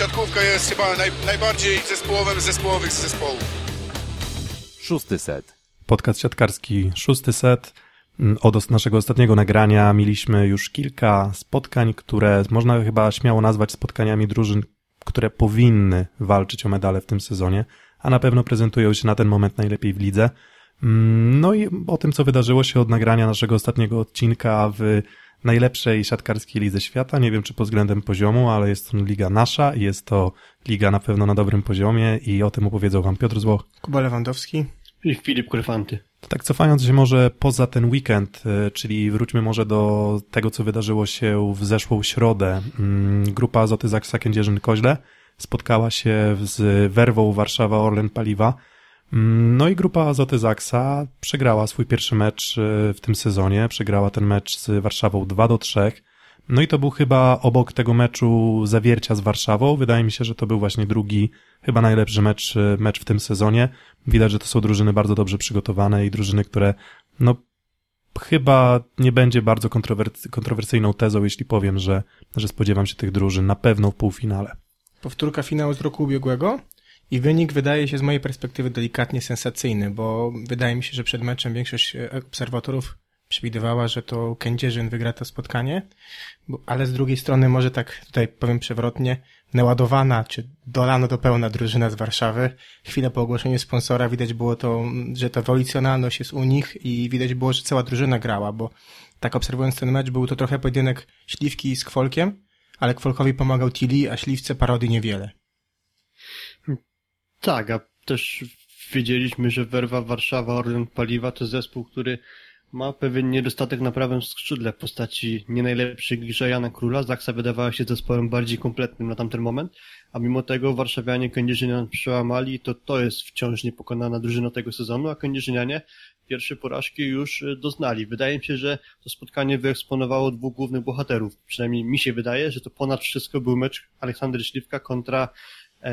siatkówka jest chyba naj, najbardziej zespołowym zespołowych zespołów. Szósty set. Podcast siatkarski, szósty set. Mm, Od naszego ostatniego nagrania mieliśmy już kilka spotkań, które można chyba śmiało nazwać spotkaniami drużyn, które powinny walczyć o medale w tym sezonie, a na pewno prezentują się na ten moment najlepiej w lidze. Mm, No i o tym, co wydarzyło się od nagrania naszego ostatniego odcinka w najlepszej siatkarskiej lidze świata. Nie wiem, czy pod względem poziomu, ale jest to liga nasza i jest to liga na pewno na dobrym poziomie i o tym opowiedzą wam Piotr Złoch, Kuba Lewandowski. I Filip Kryfanty. to tak cofając się może poza ten weekend, y, czyli wróćmy może do tego, co wydarzyło się w zeszłą środę. Mm, Grupa Azoty Zaksa Kędzierzyn-Koźle spotkała się z Werwą Warszawa Orlen Paliwa. No i grupa Azoty Zaksa przegrała swój pierwszy mecz y, w tym sezonie. Przegrała ten mecz z Warszawą 2 do 3. No i to był chyba obok tego meczu zawiercia z Warszawą. Wydaje mi się, że to był właśnie drugi, chyba najlepszy mecz, y, mecz w tym sezonie. Widać, że to są drużyny bardzo dobrze przygotowane i drużyny, które, no, chyba nie będzie bardzo kontrower- kontrowersyjną tezą, jeśli powiem, że, że spodziewam się tych drużyn na pewno w półfinale. Powtórka finału z roku ubiegłego i wynik wydaje się z mojej perspektywy delikatnie sensacyjny, bo wydaje mi się, że przed meczem większość e, obserwatorów przewidywała, że to Kędzierzyn wygra to spotkanie, ale z drugiej strony może tak tutaj powiem przewrotnie, naładowana czy dolano do pełna drużyna z Warszawy. Chwilę po ogłoszeniu sponsora widać było to, że ta wolicjonalność jest u nich i widać było, że cała drużyna grała, bo tak obserwując ten mecz, był to trochę pojedynek Śliwki z Kwolkiem, ale Kwolkowi pomagał Tilly, a Śliwce Parody niewiele. Tak, a też wiedzieliśmy, że Werwa Warszawa Orlen Paliwa to zespół, który ma pewien niedostatek na prawym skrzydle w postaci nie najlepszej grze Jana Króla. Zaksa wydawała się zespołem bardziej kompletnym na tamten moment, a mimo tego warszawianie Kędzierzynian przełamali, to to jest wciąż niepokonana drużyna tego sezonu, a Kędzierzynianie pierwsze porażki już e, doznali. Wydaje mi się, że to spotkanie wyeksponowało dwóch głównych bohaterów. Przynajmniej mi się wydaje, że to ponad wszystko był mecz Aleksander Śliwka kontra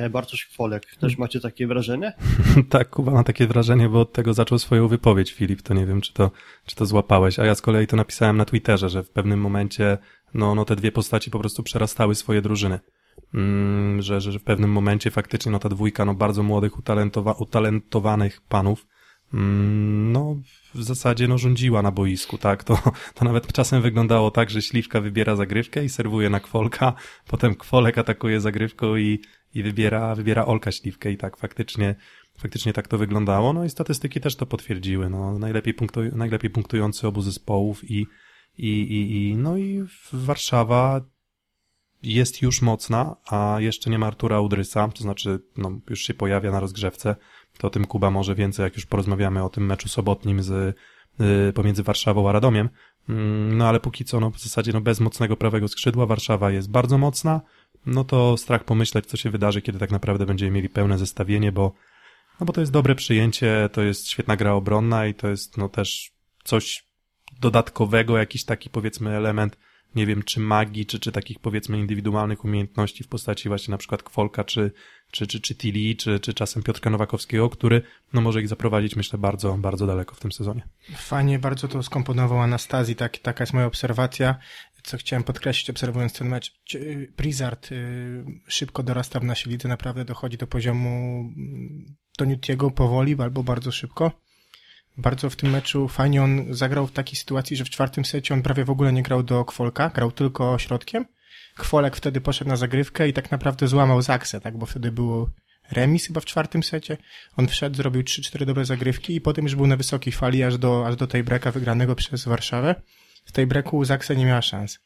Bartosz Kwolek. Też macie takie wrażenie? tak, Kuba ma takie wrażenie, bo od tego zaczął swoją wypowiedź Filip, to nie wiem, czy to, czy to złapałeś, a ja z kolei to napisałem na Twitterze, że w pewnym momencie, no, no te dwie postaci po prostu przerastały swoje drużyny. Mm, że, że w pewnym momencie faktycznie, no ta dwójka, no bardzo młodych, utalentowa- utalentowanych panów, mm, no w zasadzie, no rządziła na boisku, tak, to, to nawet czasem wyglądało tak, że Śliwka wybiera zagrywkę i serwuje na Kwolka, potem Kwolek atakuje zagrywką i, i wybiera, wybiera Olka Śliwkę i tak faktycznie, faktycznie tak to wyglądało. No i statystyki też to potwierdziły. No, najlepiej, punktu, najlepiej punktujący obu zespołów i, i, i, i, no i Warszawa jest już mocna, a jeszcze nie ma Artura Udrysa, to znaczy, no, już się pojawia na rozgrzewce. To o tym Kuba może więcej, jak już porozmawiamy o tym meczu sobotnim z, y, pomiędzy Warszawą a Radomiem. Mm, No ale póki co, no w zasadzie, no bez mocnego prawego skrzydła Warszawa jest bardzo mocna, no to strach pomyśleć, co się wydarzy, kiedy tak naprawdę będziemy mieli pełne zestawienie, bo, no bo to jest dobre przyjęcie, to jest świetna gra obronna i to jest, no też coś dodatkowego, jakiś taki powiedzmy element, nie wiem, czy magii, czy, czy takich powiedzmy indywidualnych umiejętności w postaci właśnie na przykład Kwolka, czy, czy, czy, czy Tilly, czy, czy czasem Piotrka Nowakowskiego, który, no może ich zaprowadzić, myślę, bardzo, bardzo daleko w tym sezonie. Fajnie bardzo to skomponował Anastazji, tak, taka jest moja obserwacja. Co chciałem podkreślić, obserwując ten mecz. Blizzard y, szybko dorasta w naszej lidze, naprawdę dochodzi do poziomu mm, Doniutiego powoli albo bardzo szybko. Bardzo w tym meczu fajnie on zagrał w takiej sytuacji, że w czwartym secie on prawie w ogóle nie grał do Kwolka, grał tylko środkiem. Kwolek wtedy poszedł na zagrywkę i tak naprawdę złamał Zaksę, tak, bo wtedy było remis chyba w czwartym secie. On wszedł, zrobił 3-4 dobre zagrywki i potem już był na wysokiej fali aż do, aż do tej breka wygranego przez Warszawę. W tej breku Zaksa nie miała szans.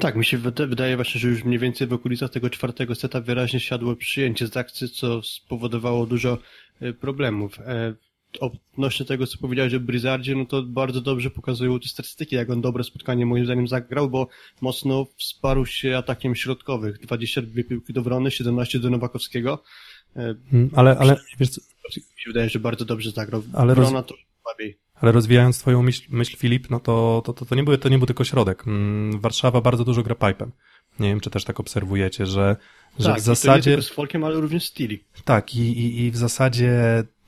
Tak, mi się wyda- wydaje właśnie, że już mniej więcej w okolicach tego czwartego seta wyraźnie siadło przyjęcie z akcji, co spowodowało dużo e, problemów. E, Odnośnie tego, co powiedziałeś o Blizzardzie, no to bardzo dobrze pokazują te statystyki, jak on dobre spotkanie moim zdaniem zagrał, bo mocno wsparł się atakiem środkowych. 22 piłki do Wrony, 17 do Nowakowskiego. E, Mm, Ale, ale, wiesz co, Mi się wydaje, że bardzo dobrze zagrał. Ale roz- Wrona to słabiej. Ale rozwijając twoją myśl, myśl Filip, no to, to, to, to, nie był, to nie był tylko środek. Mm, Warszawa bardzo dużo gra pipe'em. Nie wiem, czy też tak obserwujecie, że, że tak, w zasadzie... tylko z Folkiem, ale również z Tilly. Tak, i, i, i w zasadzie,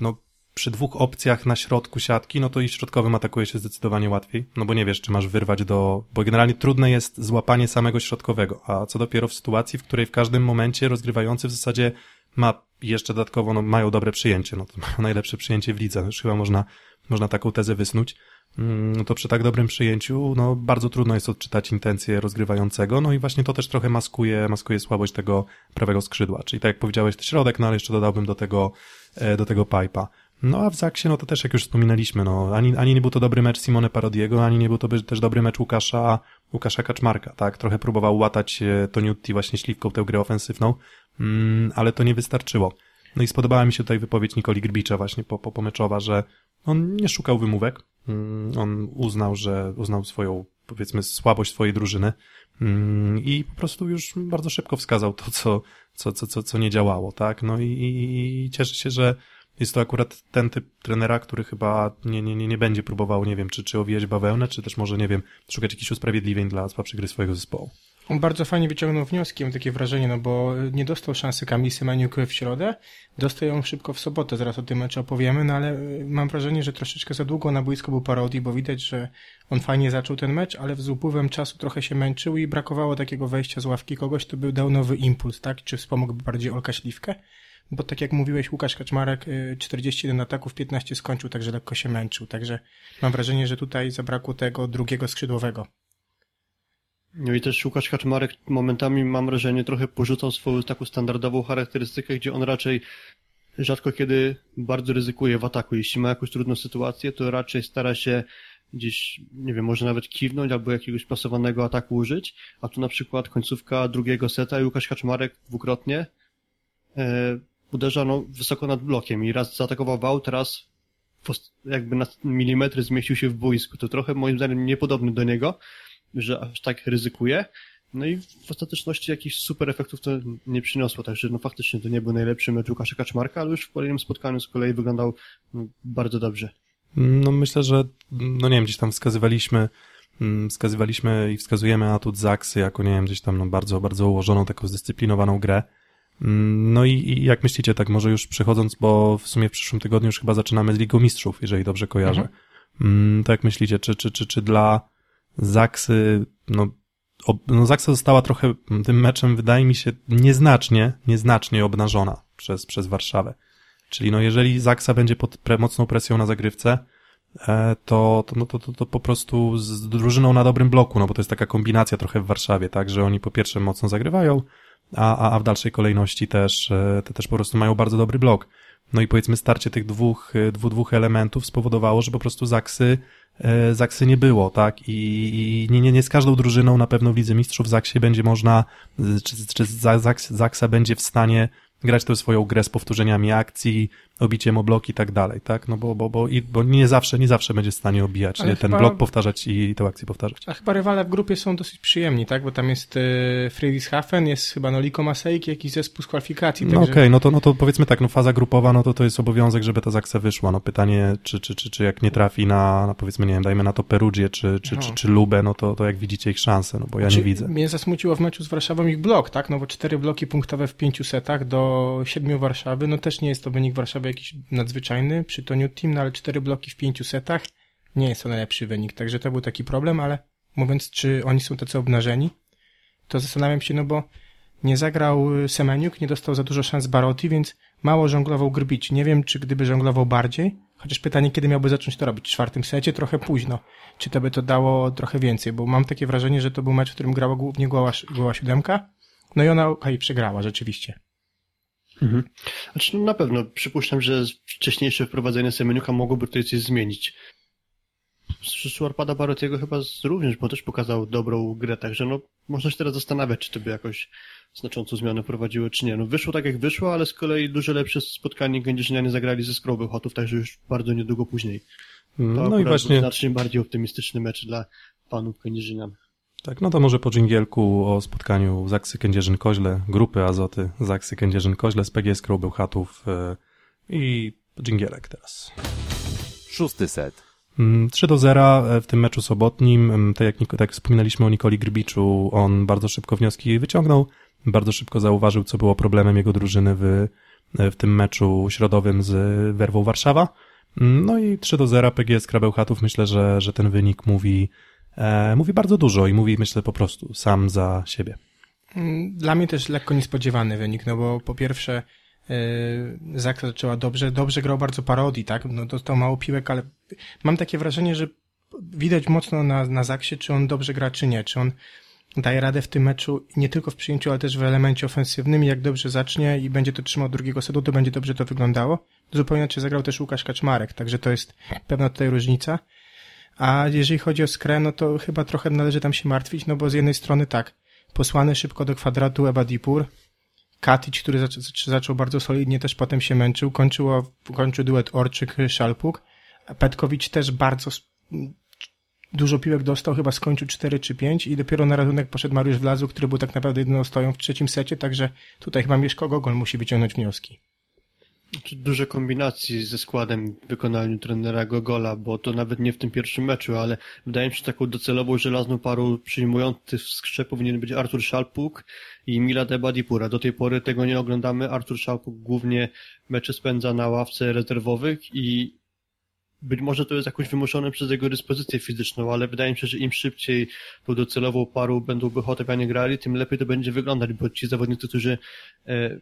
no, przy dwóch opcjach na środku siatki, no to i środkowym atakuje się zdecydowanie łatwiej, no bo nie wiesz, czy masz wyrwać do, bo generalnie trudne jest złapanie samego środkowego, a co dopiero w sytuacji, w której w każdym momencie rozgrywający w zasadzie ma jeszcze dodatkowo, no mają dobre przyjęcie, no to mają najlepsze przyjęcie w lidze, już chyba można, można taką tezę wysnuć, mm, no to przy tak dobrym przyjęciu, no bardzo trudno jest odczytać intencje rozgrywającego, no i właśnie to też trochę maskuje, maskuje słabość tego prawego skrzydła, czyli tak jak powiedziałeś, środek, no ale jeszcze dodałbym do tego, e, do tego pipa. No a w Zaksie, no to też jak już wspominaliśmy, no ani, ani nie był to dobry mecz Simone Parodiego, ani nie był to też dobry mecz Łukasza, Łukasza Kaczmarka, tak? Trochę próbował łatać e, Toniutti właśnie śliwką tę grę ofensywną, mm, ale to nie wystarczyło. No i spodobała mi się tutaj wypowiedź Nikoli Grbicza właśnie po, po, pomeczowa, że on nie szukał wymówek, mm, on uznał, że uznał swoją, powiedzmy, słabość swojej drużyny mm, i po prostu już bardzo szybko wskazał to, co, co, co, co, co nie działało, tak? No i, i cieszę się, że jest to akurat ten typ trenera, który chyba nie, nie, nie, będzie próbował, nie wiem, czy, czy owijać bawełnę, czy też może, nie wiem, szukać jakichś usprawiedliwień dla słabszej gry swojego zespołu. On bardzo fajnie wyciągnął wnioski, mam takie wrażenie, no bo nie dostał szansy Kamil Semeniuk w środę, dostał ją szybko w sobotę, zaraz o tym meczu opowiemy, no ale y, mam wrażenie, że troszeczkę za długo na boisku był parodii, bo widać, że on fajnie zaczął ten mecz, ale z upływem czasu trochę się męczył i brakowało takiego wejścia z ławki kogoś, kto by dał nowy impuls, tak? Czy wspomógłby bardziej Olka Śliwkę? Bo tak jak mówiłeś, Łukasz Kaczmarek 41 y, ataków, 15 skończył, także lekko się męczył. Także mam wrażenie, że tutaj zabrakło tego drugiego skrzydłowego. No i też Łukasz Kaczmarek momentami, mam wrażenie, trochę porzucał swoją taką standardową charakterystykę, gdzie on raczej rzadko kiedy bardzo ryzykuje w ataku. Jeśli ma jakąś trudną sytuację, to raczej stara się gdzieś, nie wiem, może nawet kiwnąć albo jakiegoś pasowanego ataku użyć, a tu na przykład końcówka drugiego seta i Łukasz Kaczmarek dwukrotnie e, uderzano wysoko nad blokiem i raz zaatakował wał, teraz jakby na milimetry zmieścił się w boisku. To trochę moim zdaniem niepodobny do niego, że aż tak ryzykuje. No i w ostateczności jakichś super efektów to nie przyniosło, także no faktycznie to nie był najlepszy mecz Łukasza Kaczmarka, ale już w kolejnym spotkaniu z kolei wyglądał no, bardzo dobrze. No myślę, że no nie wiem, gdzieś tam wskazywaliśmy mm, wskazywaliśmy i wskazujemy atut Zaksy jako, nie wiem, gdzieś tam no bardzo, bardzo ułożoną, taką zdyscyplinowaną grę. Mm, no i, i, jak myślicie, tak może już przechodząc, bo w sumie w przyszłym tygodniu już chyba zaczynamy z Ligą Mistrzów, jeżeli dobrze kojarzę. Mhm. Mm, to jak myślicie, czy, czy, czy, czy dla Zaksy, no, no Zaksa została trochę tym meczem, wydaje mi się, nieznacznie, nieznacznie obnażona przez, przez Warszawę. Czyli no jeżeli Zaksa będzie pod pre, mocną presją na zagrywce, e, to, to, no, to, to, to po prostu z drużyną na dobrym bloku, no bo to jest taka kombinacja trochę w Warszawie, tak, że oni po pierwsze mocno zagrywają, a, a w dalszej kolejności też, e, te też po prostu mają bardzo dobry blok. No i powiedzmy starcie tych dwóch, e, dwóch, dwóch elementów spowodowało, że po prostu Zaksy, e, Zaksy nie było, tak? I, i nie, nie, nie z każdą drużyną na pewno w Lidze Mistrzów Zaksie będzie można, czy, czy Zaksa będzie w stanie grać tę swoją grę z powtórzeniami akcji, obiciem o blok i tak dalej, tak? No bo, bo, bo, i, bo nie zawsze, nie zawsze będzie w stanie obijać, Ale ten chyba... blok powtarzać i tę akcję powtarzać. A chyba rywale w grupie są dosyć przyjemni, tak? Bo tam jest e, Friedrichshafen, jest chyba Noliko Masejk, jakiś zespół z kwalifikacji. No okej, okay, no, to, no to powiedzmy tak, no faza grupowa, no to to jest obowiązek, żeby ta zaksa wyszła. No pytanie, czy, czy, czy, czy jak nie trafi na, na powiedzmy, nie wiem, dajmy na to Perugię, czy, czy, no. czy, czy Lubę, no to, to jak widzicie ich szanse, no bo ja nie znaczy, widzę. Mnie zasmuciło w meczu z Warszawą ich blok, tak? No bo cztery bloki punktowe w pięciu setach do siedmiu Warszawy, no też nie jest to wynik Warszawy jakiś nadzwyczajny zwyczajny przy Toniu Team, no ale cztery bloki w pięciu setach nie jest to najlepszy wynik, także to był taki problem, ale mówiąc, czy oni są tacy obnażeni, to zastanawiam się, no bo nie zagrał Semeniuk, nie dostał za dużo szans Barotti, więc mało żonglował Grbić. Nie wiem, czy gdyby żonglował bardziej, chociaż pytanie, kiedy miałby zacząć to robić? W czwartym secie? Trochę późno. Czy to by to dało trochę więcej? Bo mam takie wrażenie, że to był mecz, w którym grała głównie goła, goła siódemka, no i ona, okej, przegrała rzeczywiście. Mhm. Znaczy, no na pewno przypuszczam, że wcześniejsze wprowadzenie Semeniuka mogłoby tutaj coś zmienić. Szwarpada Barotiego chyba również, bo też pokazał dobrą grę, także no można się teraz zastanawiać, czy to by jakoś znaczącą zmianę prowadziło, czy nie. No wyszło tak jak wyszło, ale z kolei dużo lepsze spotkanie Gędzierzynianie zagrali ze Skroby Hotów, także już bardzo niedługo później. To no i właśnie znacznie bardziej optymistyczny mecz dla panów Gędzierzynian. Tak, no to może po dżingielku o spotkaniu Zaksy Kędzierzyn-Koźle, grupy Azoty Zaksy Kędzierzyn-Koźle z PGS Krobełchatów yy, i dżingielek teraz. Szósty set. 3 mm, do 0 e, w tym meczu sobotnim. Mm, tak jak, tak wspominaliśmy o Nikoli Grbiczu, on bardzo szybko wnioski wyciągnął, bardzo szybko zauważył, co było problemem jego drużyny w, w tym meczu środowym z Werwą Warszawa. No i 3 do 0 PGS Krabełchatów. Myślę, że, że ten wynik mówi, e, mówi bardzo dużo i mówi, myślę, po prostu sam za siebie. Dla mnie też lekko niespodziewany wynik, no bo po pierwsze yy, Zaksa zaczęła dobrze, dobrze grał bardzo parodii, tak? No dostał mało piłek, ale mam takie wrażenie, że widać mocno na, na Zaksie, czy on dobrze gra, czy nie, czy on daje radę w tym meczu nie tylko w przyjęciu, ale też w elemencie ofensywnym. Jak dobrze zacznie i będzie to trzymał drugiego setu, to będzie dobrze to wyglądało. Zupełnie inaczej zagrał też Łukasz Kaczmarek, także to jest pewna tutaj różnica. A jeżeli chodzi o Skrę, no to chyba trochę należy tam się martwić, no bo z jednej strony tak, posłany szybko do kwadratu Ebadipur, Katic, który zac zaczął bardzo solidnie, też potem się męczył, kończyło, kończył duet Orczyk-Szalpuk, Petkowicz też bardzo dużo piłek dostał, chyba skończył 4 czy 5 i dopiero na ratunek poszedł Mariusz Wlazu, który był tak naprawdę jedyną stoją w trzecim secie, także tutaj chyba Mieszko Gogol musi wyciągnąć wnioski. Duże kombinacji ze składem w wykonaniu trenera Gogola, bo to nawet nie w tym pierwszym meczu, ale wydaje mi się, że taką docelową żelazną parą przyjmujących w skrze powinien być Artur Szalpuk i Milad Ebadipura. Do tej pory tego nie oglądamy. Artur Szalpuk głównie mecze spędza na ławce rezerwowych i być może to jest jakoś wymuszone przez jego dyspozycję fizyczną, ale wydaje mi się, że im szybciej tą docelową paru będą Bechotowianie grali, tym lepiej to będzie wyglądać, bo ci zawodnicy, którzy e,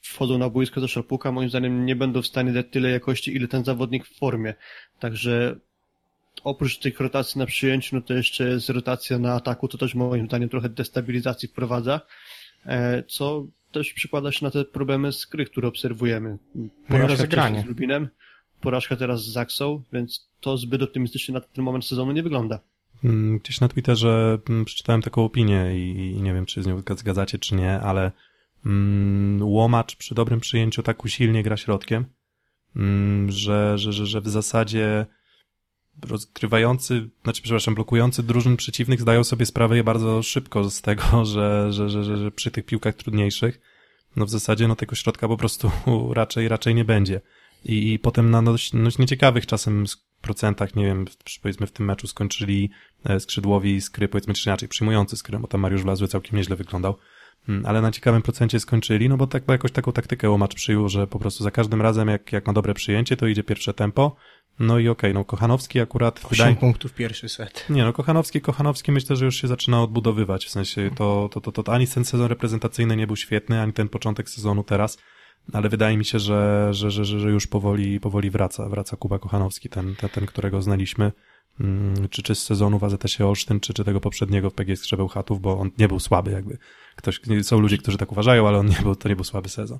wchodzą na boisko do Szarpuka, moim zdaniem nie będą w stanie dać tyle jakości, ile ten zawodnik w formie. Także oprócz tych rotacji na przyjęciu, no to jeszcze jest rotacja na ataku, to też moim zdaniem trochę destabilizacji wprowadza, e, co też przykłada się na te problemy z gry, które obserwujemy. No Porażka z Lubinem, porażka teraz z Zaksą, więc to zbyt optymistycznie na ten moment sezonu nie wygląda. Mm, gdzieś na Twitterze mm, przeczytałem taką opinię i nie wiem, czy z nią zgadzacie, czy nie, ale łomacz przy dobrym przyjęciu tak usilnie gra środkiem, że, że, że, że w zasadzie rozgrywający, znaczy przepraszam, blokujący drużyn przeciwnych zdają sobie sprawę bardzo szybko z tego, że, że, że, że, przy tych piłkach trudniejszych no w zasadzie no tego środka po prostu raczej, raczej nie będzie. I, i potem na dość, dość nieciekawych czasem procentach, nie wiem, powiedzmy w tym meczu skończyli e, skrzydłowi skry, powiedzmy czy inaczej, przyjmujący skry, bo tam Mariusz Wlazły całkiem nieźle wyglądał, mm, ale na ciekawym procencie skończyli, no bo tak, jakoś taką taktykę łomacz przyjął, że po prostu za każdym razem, jak, jak ma dobre przyjęcie, to idzie pierwsze tempo, no i okej, okay, no Kochanowski akurat... 8 wydaje... punktów pierwszy set. Nie, no Kochanowski, Kochanowski myślę, że już się zaczyna odbudowywać, w sensie to, to, to, to, to ani ten sezon reprezentacyjny nie był świetny, ani ten początek sezonu teraz, ale wydaje mi się, że, że, że, że już powoli, powoli wraca, wraca Kuba Kochanowski, ten, ten, ten którego znaliśmy, mm, czy, czy z sezonu w AZS-ie Olsztyn, czy, czy tego poprzedniego w PGS Krzebeł Chatów, bo on nie był słaby jakby. Ktoś, są ludzie, którzy tak uważają, ale on nie był, to nie był słaby sezon.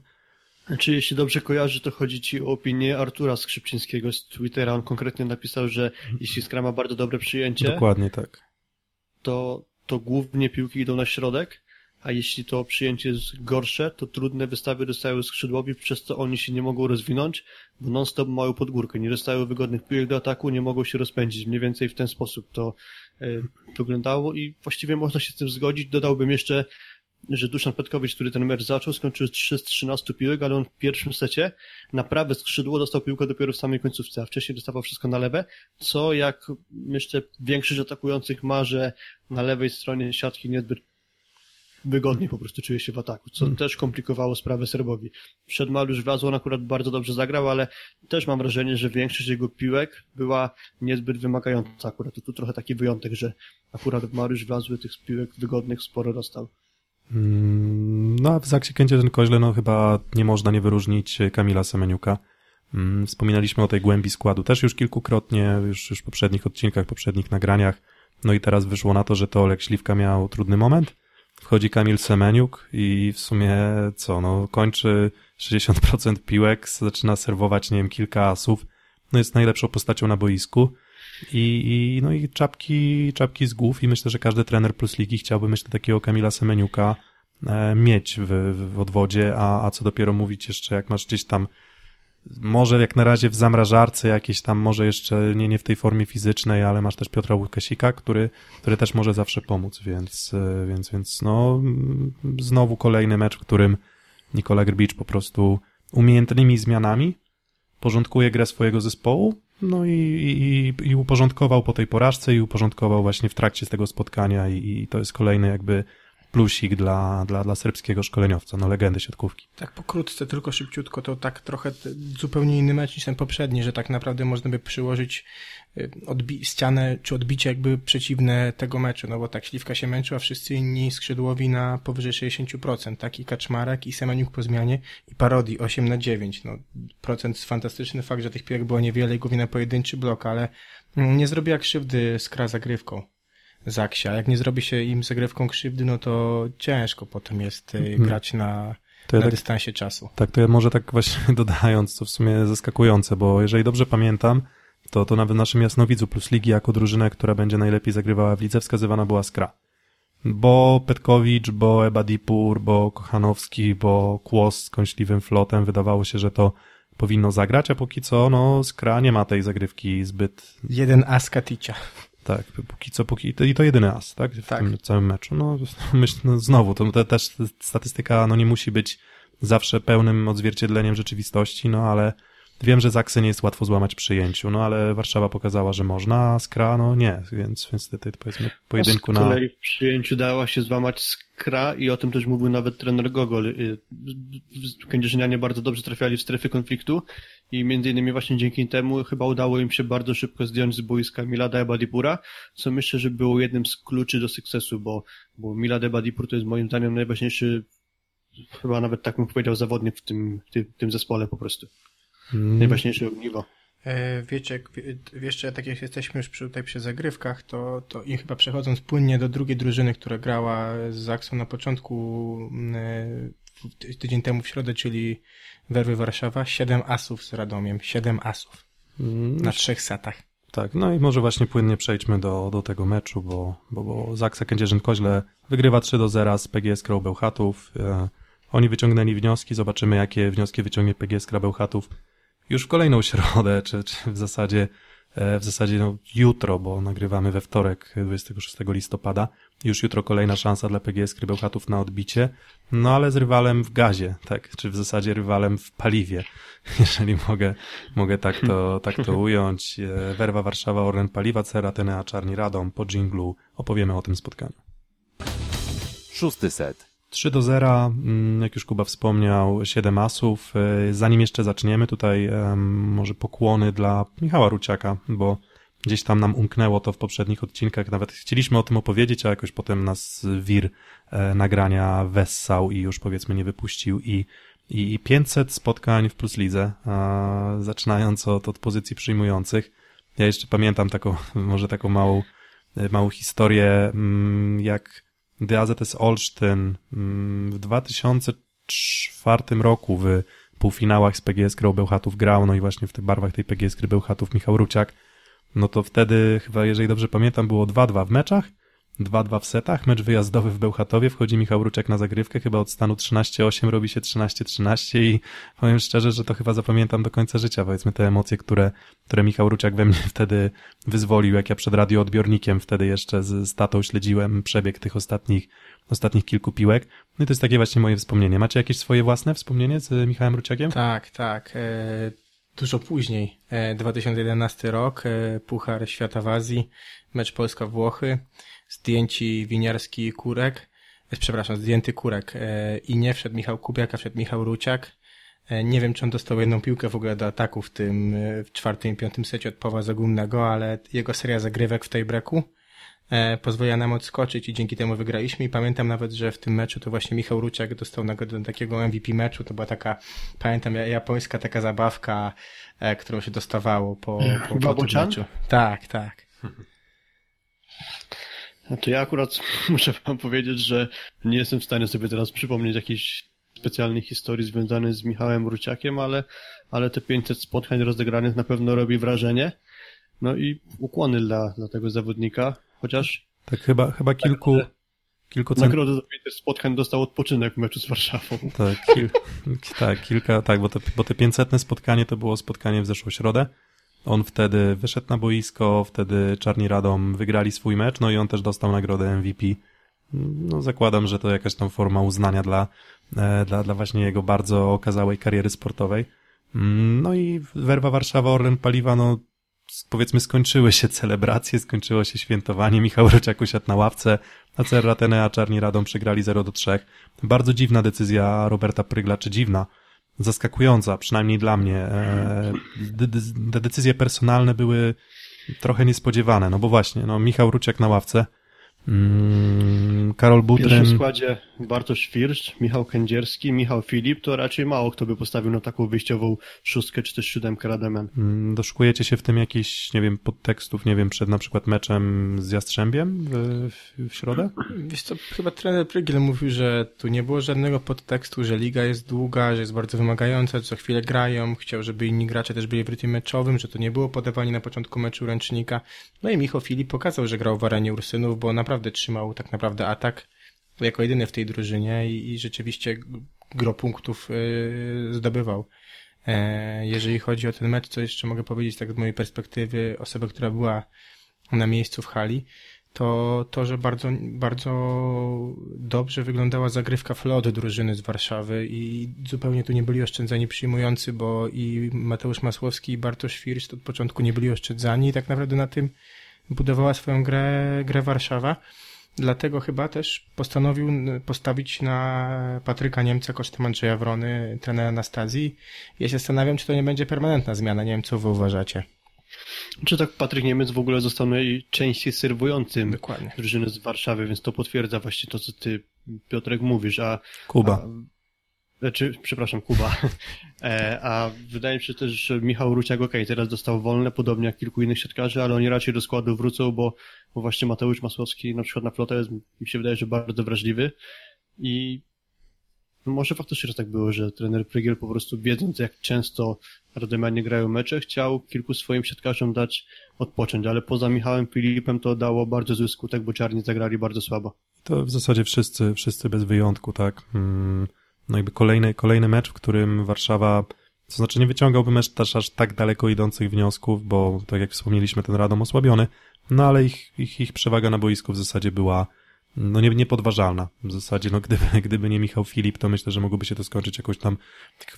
Czy jeśli dobrze kojarzy, to chodzi ci o opinię Artura Skrzypczyńskiego z Twittera. On konkretnie napisał, że jeśli Skra ma bardzo dobre przyjęcie. Dokładnie tak. To, to głównie piłki idą na środek, a jeśli to przyjęcie jest gorsze, to trudne wystawy dostają skrzydłowi, przez co oni się nie mogą rozwinąć, bo non-stop mają podgórkę, nie dostają wygodnych piłek do ataku, nie mogą się rozpędzić. Mniej więcej w ten sposób to e, wyglądało i właściwie można się z tym zgodzić. Dodałbym jeszcze, że Duszan Petkowicz, który ten mecz zaczął, skończył 3 z 13 piłek, ale on w pierwszym secie na prawe skrzydło dostał piłkę dopiero w samej końcówce, a wcześniej dostawał wszystko na lewe, co jak myślę większość atakujących ma, że na lewej stronie siatki niezbyt wygodnie po prostu czuje się w ataku, co hmm. też komplikowało sprawę Serbowi. Przed Mariusz Wlazł on akurat bardzo dobrze zagrał, ale też mam wrażenie, że większość jego piłek była niezbyt wymagająca akurat. To tu trochę taki wyjątek, że akurat Mariusz Wlazły tych piłek wygodnych sporo dostał. Hmm, no a w Zaksie ten koźle no chyba nie można nie wyróżnić Kamila Semeniuka. Hmm, wspominaliśmy o tej głębi składu też już kilkukrotnie, już, już w poprzednich odcinkach, poprzednich nagraniach. No i teraz wyszło na to, że to Olek Śliwka miał trudny moment Wchodzi Kamil Semeniuk i w sumie co, no kończy 60% piłek, zaczyna serwować, nie wiem, kilka asów. No jest najlepszą postacią na boisku. I, i, no i czapki, czapki z głów i myślę, że każdy trener plus ligi chciałby, myślę, takiego Kamila Semeniuka e, mieć w, w odwodzie, a, a co dopiero mówić jeszcze, jak masz gdzieś tam może jak na razie w zamrażarce jakieś tam, może jeszcze nie, nie w tej formie fizycznej, ale masz też Piotra Łukasika, który, który też może zawsze pomóc, więc, e, więc, więc no, znowu kolejny mecz, w którym Nikola Grbicz po prostu umiejętnymi zmianami porządkuje grę swojego zespołu, no i, i, i uporządkował po tej porażce i uporządkował właśnie w trakcie tego spotkania i, i to jest kolejny jakby plusik dla, dla, dla serbskiego szkoleniowca, no legendy siatkówki. Tak pokrótce, tylko szybciutko, to tak trochę zupełnie inny mecz niż ten poprzedni, że tak naprawdę można by przyłożyć y, odbi- ścianę czy odbicie jakby przeciwne tego meczu, no bo tak Śliwka się męczył, a wszyscy inni skrzydłowi na powyżej 60%, tak i Kaczmarek i Semeniuk po zmianie i Parodi 8 na 9, no procent fantastyczny, fakt, że tych piłek było niewiele i głównie na pojedynczy blok, ale mm, nie zrobiła krzywdy skra zagrywką. Zaksia. Jak nie zrobi się im zagrywką krzywdy, no to ciężko potem jest y, Mhm. grać na, To ja na tak dystansie czasu. Tak, to ja może tak właśnie dodając, co w sumie zaskakujące, bo jeżeli dobrze pamiętam, to, to nawet w naszym Jasnowidzu plus ligi jako drużynę, która będzie najlepiej zagrywała w lidze, wskazywana była Skra. Bo Petkowicz, bo Ebadipur, bo Kochanowski, bo Kłos z kąśliwym flotem, wydawało się, że to powinno zagrać, a póki co, no, Skra nie ma tej zagrywki zbyt, Jeden as Katicia. Tak, póki co, póki, i to jedyny as, tak, w Tak. tym całym meczu. No, myślę, no, znowu, to, to też statystyka, no, nie musi być zawsze pełnym odzwierciedleniem rzeczywistości, no, ale wiem, że Zaksy nie jest łatwo złamać przy przyjęciu, no, ale Warszawa pokazała, że można, a Skra, no, nie, więc, więc niestety, powiedzmy, pojedynku Z na... kolei w przyjęciu dała się złamać skra i o tym też mówił nawet trener Gogol. Y, Kędzierzynianie bardzo dobrze trafiali w strefy konfliktu i między innymi właśnie dzięki temu chyba udało im się bardzo szybko zdjąć z boiska Milada Ebadipura, co myślę, że było jednym z kluczy do sukcesu, bo, bo Milad Ebadipur to jest moim zdaniem najważniejszy, chyba nawet tak bym powiedział, zawodnik w tym, w tym, w tym zespole po prostu. Mm, Najważniejsze ogniwo. E, wiecie, wie- jeszcze tak jak jesteśmy już przy, tutaj przy zagrywkach, to, to i chyba przechodząc płynnie do drugiej drużyny, która grała z Zaksą na początku mm, e, ty- tydzień temu w środę, czyli Werwy Warszawa, 7 asów z Radomiem, 7 asów mm, na trzech setach. Tak, no i może właśnie płynnie przejdźmy do, do tego meczu, bo, bo, bo Zaksa Kędzierzyn-Koźle wygrywa 3 do 0 z PGS Krą Bełchatów. E, oni wyciągnęli wnioski, zobaczymy jakie wnioski wyciągnie PGS Kra Bełchatów już w kolejną środę, czy, czy w zasadzie, e, w zasadzie no, jutro, bo nagrywamy we wtorek 26 listopada. Już jutro kolejna szansa dla PGS Kry Bełchatów na odbicie, no ale z rywalem w gazie, tak, czy w zasadzie rywalem w paliwie, jeżeli mogę, mogę tak to, tak to ująć. E, Werwa Warszawa, Orlen Paliwa, Cera, Tenea, Czarni Radom, po dżinglu opowiemy o tym spotkaniu. Szósty set. 3 do 0, mm, jak już Kuba wspomniał, 7 asów. E, Zanim jeszcze zaczniemy, tutaj może pokłony dla Michała Ruciaka, bo gdzieś tam nam umknęło to w poprzednich odcinkach. Nawet chcieliśmy o tym opowiedzieć, a jakoś potem nas wir e, nagrania wessał i już powiedzmy nie wypuścił i i 500 spotkań w Plus Lidze, zaczynając od, od pozycji przyjmujących. Ja jeszcze pamiętam taką, może taką małą, e, małą historię, mm, jak DAZS Olsztyn mm, w 2004 roku w półfinałach z PGS Grą Bełchatów grał, no i właśnie w tych barwach tej PGS Gry Bełchatów Michał Ruciak, no to wtedy chyba, jeżeli dobrze pamiętam, było 2-2 w meczach, 2-2 w setach, mecz wyjazdowy w Bełchatowie, wchodzi Michał Ruciak na zagrywkę, chyba od stanu 13-8 robi się 13-13 i powiem szczerze, że to chyba zapamiętam do końca życia, powiedzmy te emocje, które, które Michał Ruciak we mnie wtedy wyzwolił, jak ja przed radioodbiornikiem wtedy jeszcze z, z tatą śledziłem przebieg tych ostatnich, ostatnich kilku piłek. No i to jest takie właśnie moje wspomnienie. Macie jakieś swoje własne wspomnienie z Michałem Ruciakiem? Tak, tak. E, dużo później, e, 2011 rok, e, Puchar Świata w Azji, mecz Polska-Włochy, zdjęci Winiarski Kurek, e, przepraszam, zdjęty Kurek e, i nie wszedł Michał Kubiak, a wszedł Michał Ruciak. E, nie wiem, czy on dostał jedną piłkę w ogóle do ataku w tym, w czwartym i piątym secie od Pawła Zagumnego, ale jego seria zagrywek w tej breku pozwoliła nam odskoczyć i dzięki temu wygraliśmy i pamiętam nawet, że w tym meczu to właśnie Michał Ruciak dostał nagrodę takiego MVP meczu, to była taka, pamiętam, ja- japońska taka zabawka, którą się dostawało po, po, po tym meczu. Tak, tak. No to ja akurat muszę wam powiedzieć, że nie jestem w stanie sobie teraz przypomnieć jakiejś specjalnej historii związanej z Michałem Ruciakiem, ale, ale te 500 spotkań rozegranych na pewno robi wrażenie. No i ukłony dla, dla tego zawodnika, chociaż Tak chyba, chyba kilku, kilku cen... nagrodę za 500 spotkań dostał odpoczynek w meczu z Warszawą. Tak, kil, tak, kilka, tak, bo te, bo te 500 spotkanie to było spotkanie w zeszłą środę. On wtedy wyszedł na boisko, wtedy Czarni Radom wygrali swój mecz, no i on też dostał nagrodę MVP. No zakładam, że to jakaś tam forma uznania dla, e, dla, dla właśnie jego bardzo okazałej kariery sportowej. Mm, No i Werwa Warszawa, Orlen Paliwa, no powiedzmy skończyły się celebracje, skończyło się świętowanie, Michał Rociak usiadł na ławce, a Cerratene a Czarni Radą przegrali 0 do 3. Bardzo dziwna decyzja Roberta Prygla, czy dziwna, zaskakująca, przynajmniej dla mnie. E, Te decyzje personalne były trochę niespodziewane, no bo właśnie, no Michał Ruciak na ławce, Mm, Karol Butryn. W pierwszym składzie Bartosz Firsz, Michał Kędzierski, Michał Filip, to raczej mało kto by postawił na taką wyjściową szóstkę czy też siódemkę Rademen. Mm, doszukujecie się w tym jakichś, nie wiem, podtekstów, nie wiem, przed na przykład meczem z Jastrzębiem w, w środę? Wiesz co, chyba trener Prygiel mówił, że tu nie było żadnego podtekstu, że liga jest długa, że jest bardzo wymagająca, że co chwilę grają, chciał, żeby inni gracze też byli w rytmie meczowym, że to nie było podawanie na początku meczu ręcznika. No i Michał Filip pokazał, że grał w arenie Ursynów, bo naprawdę naprawdę trzymał tak naprawdę atak jako jedyny w tej drużynie i, i rzeczywiście gro punktów y, zdobywał. E, jeżeli chodzi o ten mecz, co jeszcze mogę powiedzieć tak z mojej perspektywy, osoby, która była na miejscu w hali, to to, że bardzo, bardzo dobrze wyglądała zagrywka flot drużyny z Warszawy i zupełnie tu nie byli oszczędzani przyjmujący, bo i Mateusz Masłowski i Bartosz Firsz od początku nie byli oszczędzani i tak naprawdę na tym budowała swoją grę, grę Warszawa. Dlatego chyba też postanowił postawić na Patryka Niemca kosztem Andrzeja Wrony, trenera Anastazji. Ja się zastanawiam, czy to nie będzie permanentna zmiana. Nie wiem, co wy uważacie. Czy tak Patryk Niemiec w ogóle został najczęściej serwującym Dokładnie. drużyny z Warszawy, więc to potwierdza właśnie to, co ty, Piotrek, mówisz. A, Kuba. A, znaczy, przepraszam, Kuba. E, a wydaje mi się też, że Michał Ruciak, ok, teraz dostał wolne, podobnie jak kilku innych siatkarzy, ale oni raczej do składu wrócą, bo, bo właśnie Mateusz Masłowski na przykład na flotę jest, mi się wydaje, że bardzo wrażliwy i może faktycznie że tak było, że trener Prygiel po prostu wiedząc jak często Radymanie grają mecze, chciał kilku swoim siatkarzom dać odpocząć, ale poza Michałem Filipem to dało bardzo zły skutek, bo czarni zagrali bardzo słabo. To w zasadzie wszyscy, wszyscy bez wyjątku, tak. Hmm no jakby kolejny, kolejny mecz, w którym Warszawa, to znaczy nie wyciągałby mecz też aż tak daleko idących wniosków, bo tak jak wspomnieliśmy, ten Radom osłabiony, no ale ich, ich, ich przewaga na boisku w zasadzie była no nie, niepodważalna. W zasadzie, no gdyby, gdyby nie Michał Filip, to myślę, że mogłoby się to skończyć jakoś tam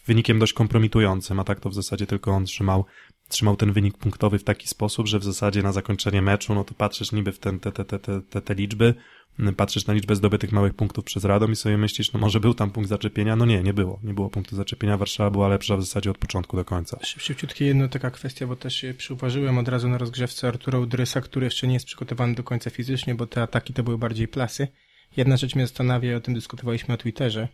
wynikiem dość kompromitującym, a tak to w zasadzie tylko on trzymał, trzymał ten wynik punktowy w taki sposób, że w zasadzie na zakończenie meczu, no to patrzysz niby w ten, te, te, te, te, te liczby, patrzysz na liczbę zdobytych małych punktów przez Radom i sobie myślisz, no może był tam punkt zaczepienia, no nie, nie było, nie było punktu zaczepienia, Warszawa była lepsza w zasadzie od początku do końca. Szybciutkie jedno taka kwestia, bo też przyuważyłem od razu na rozgrzewce Artura Udrysa, który jeszcze nie jest przygotowany do końca fizycznie, bo te ataki to były bardziej plasy. Jedna rzecz mnie zastanawia, o tym dyskutowaliśmy na Twitterze,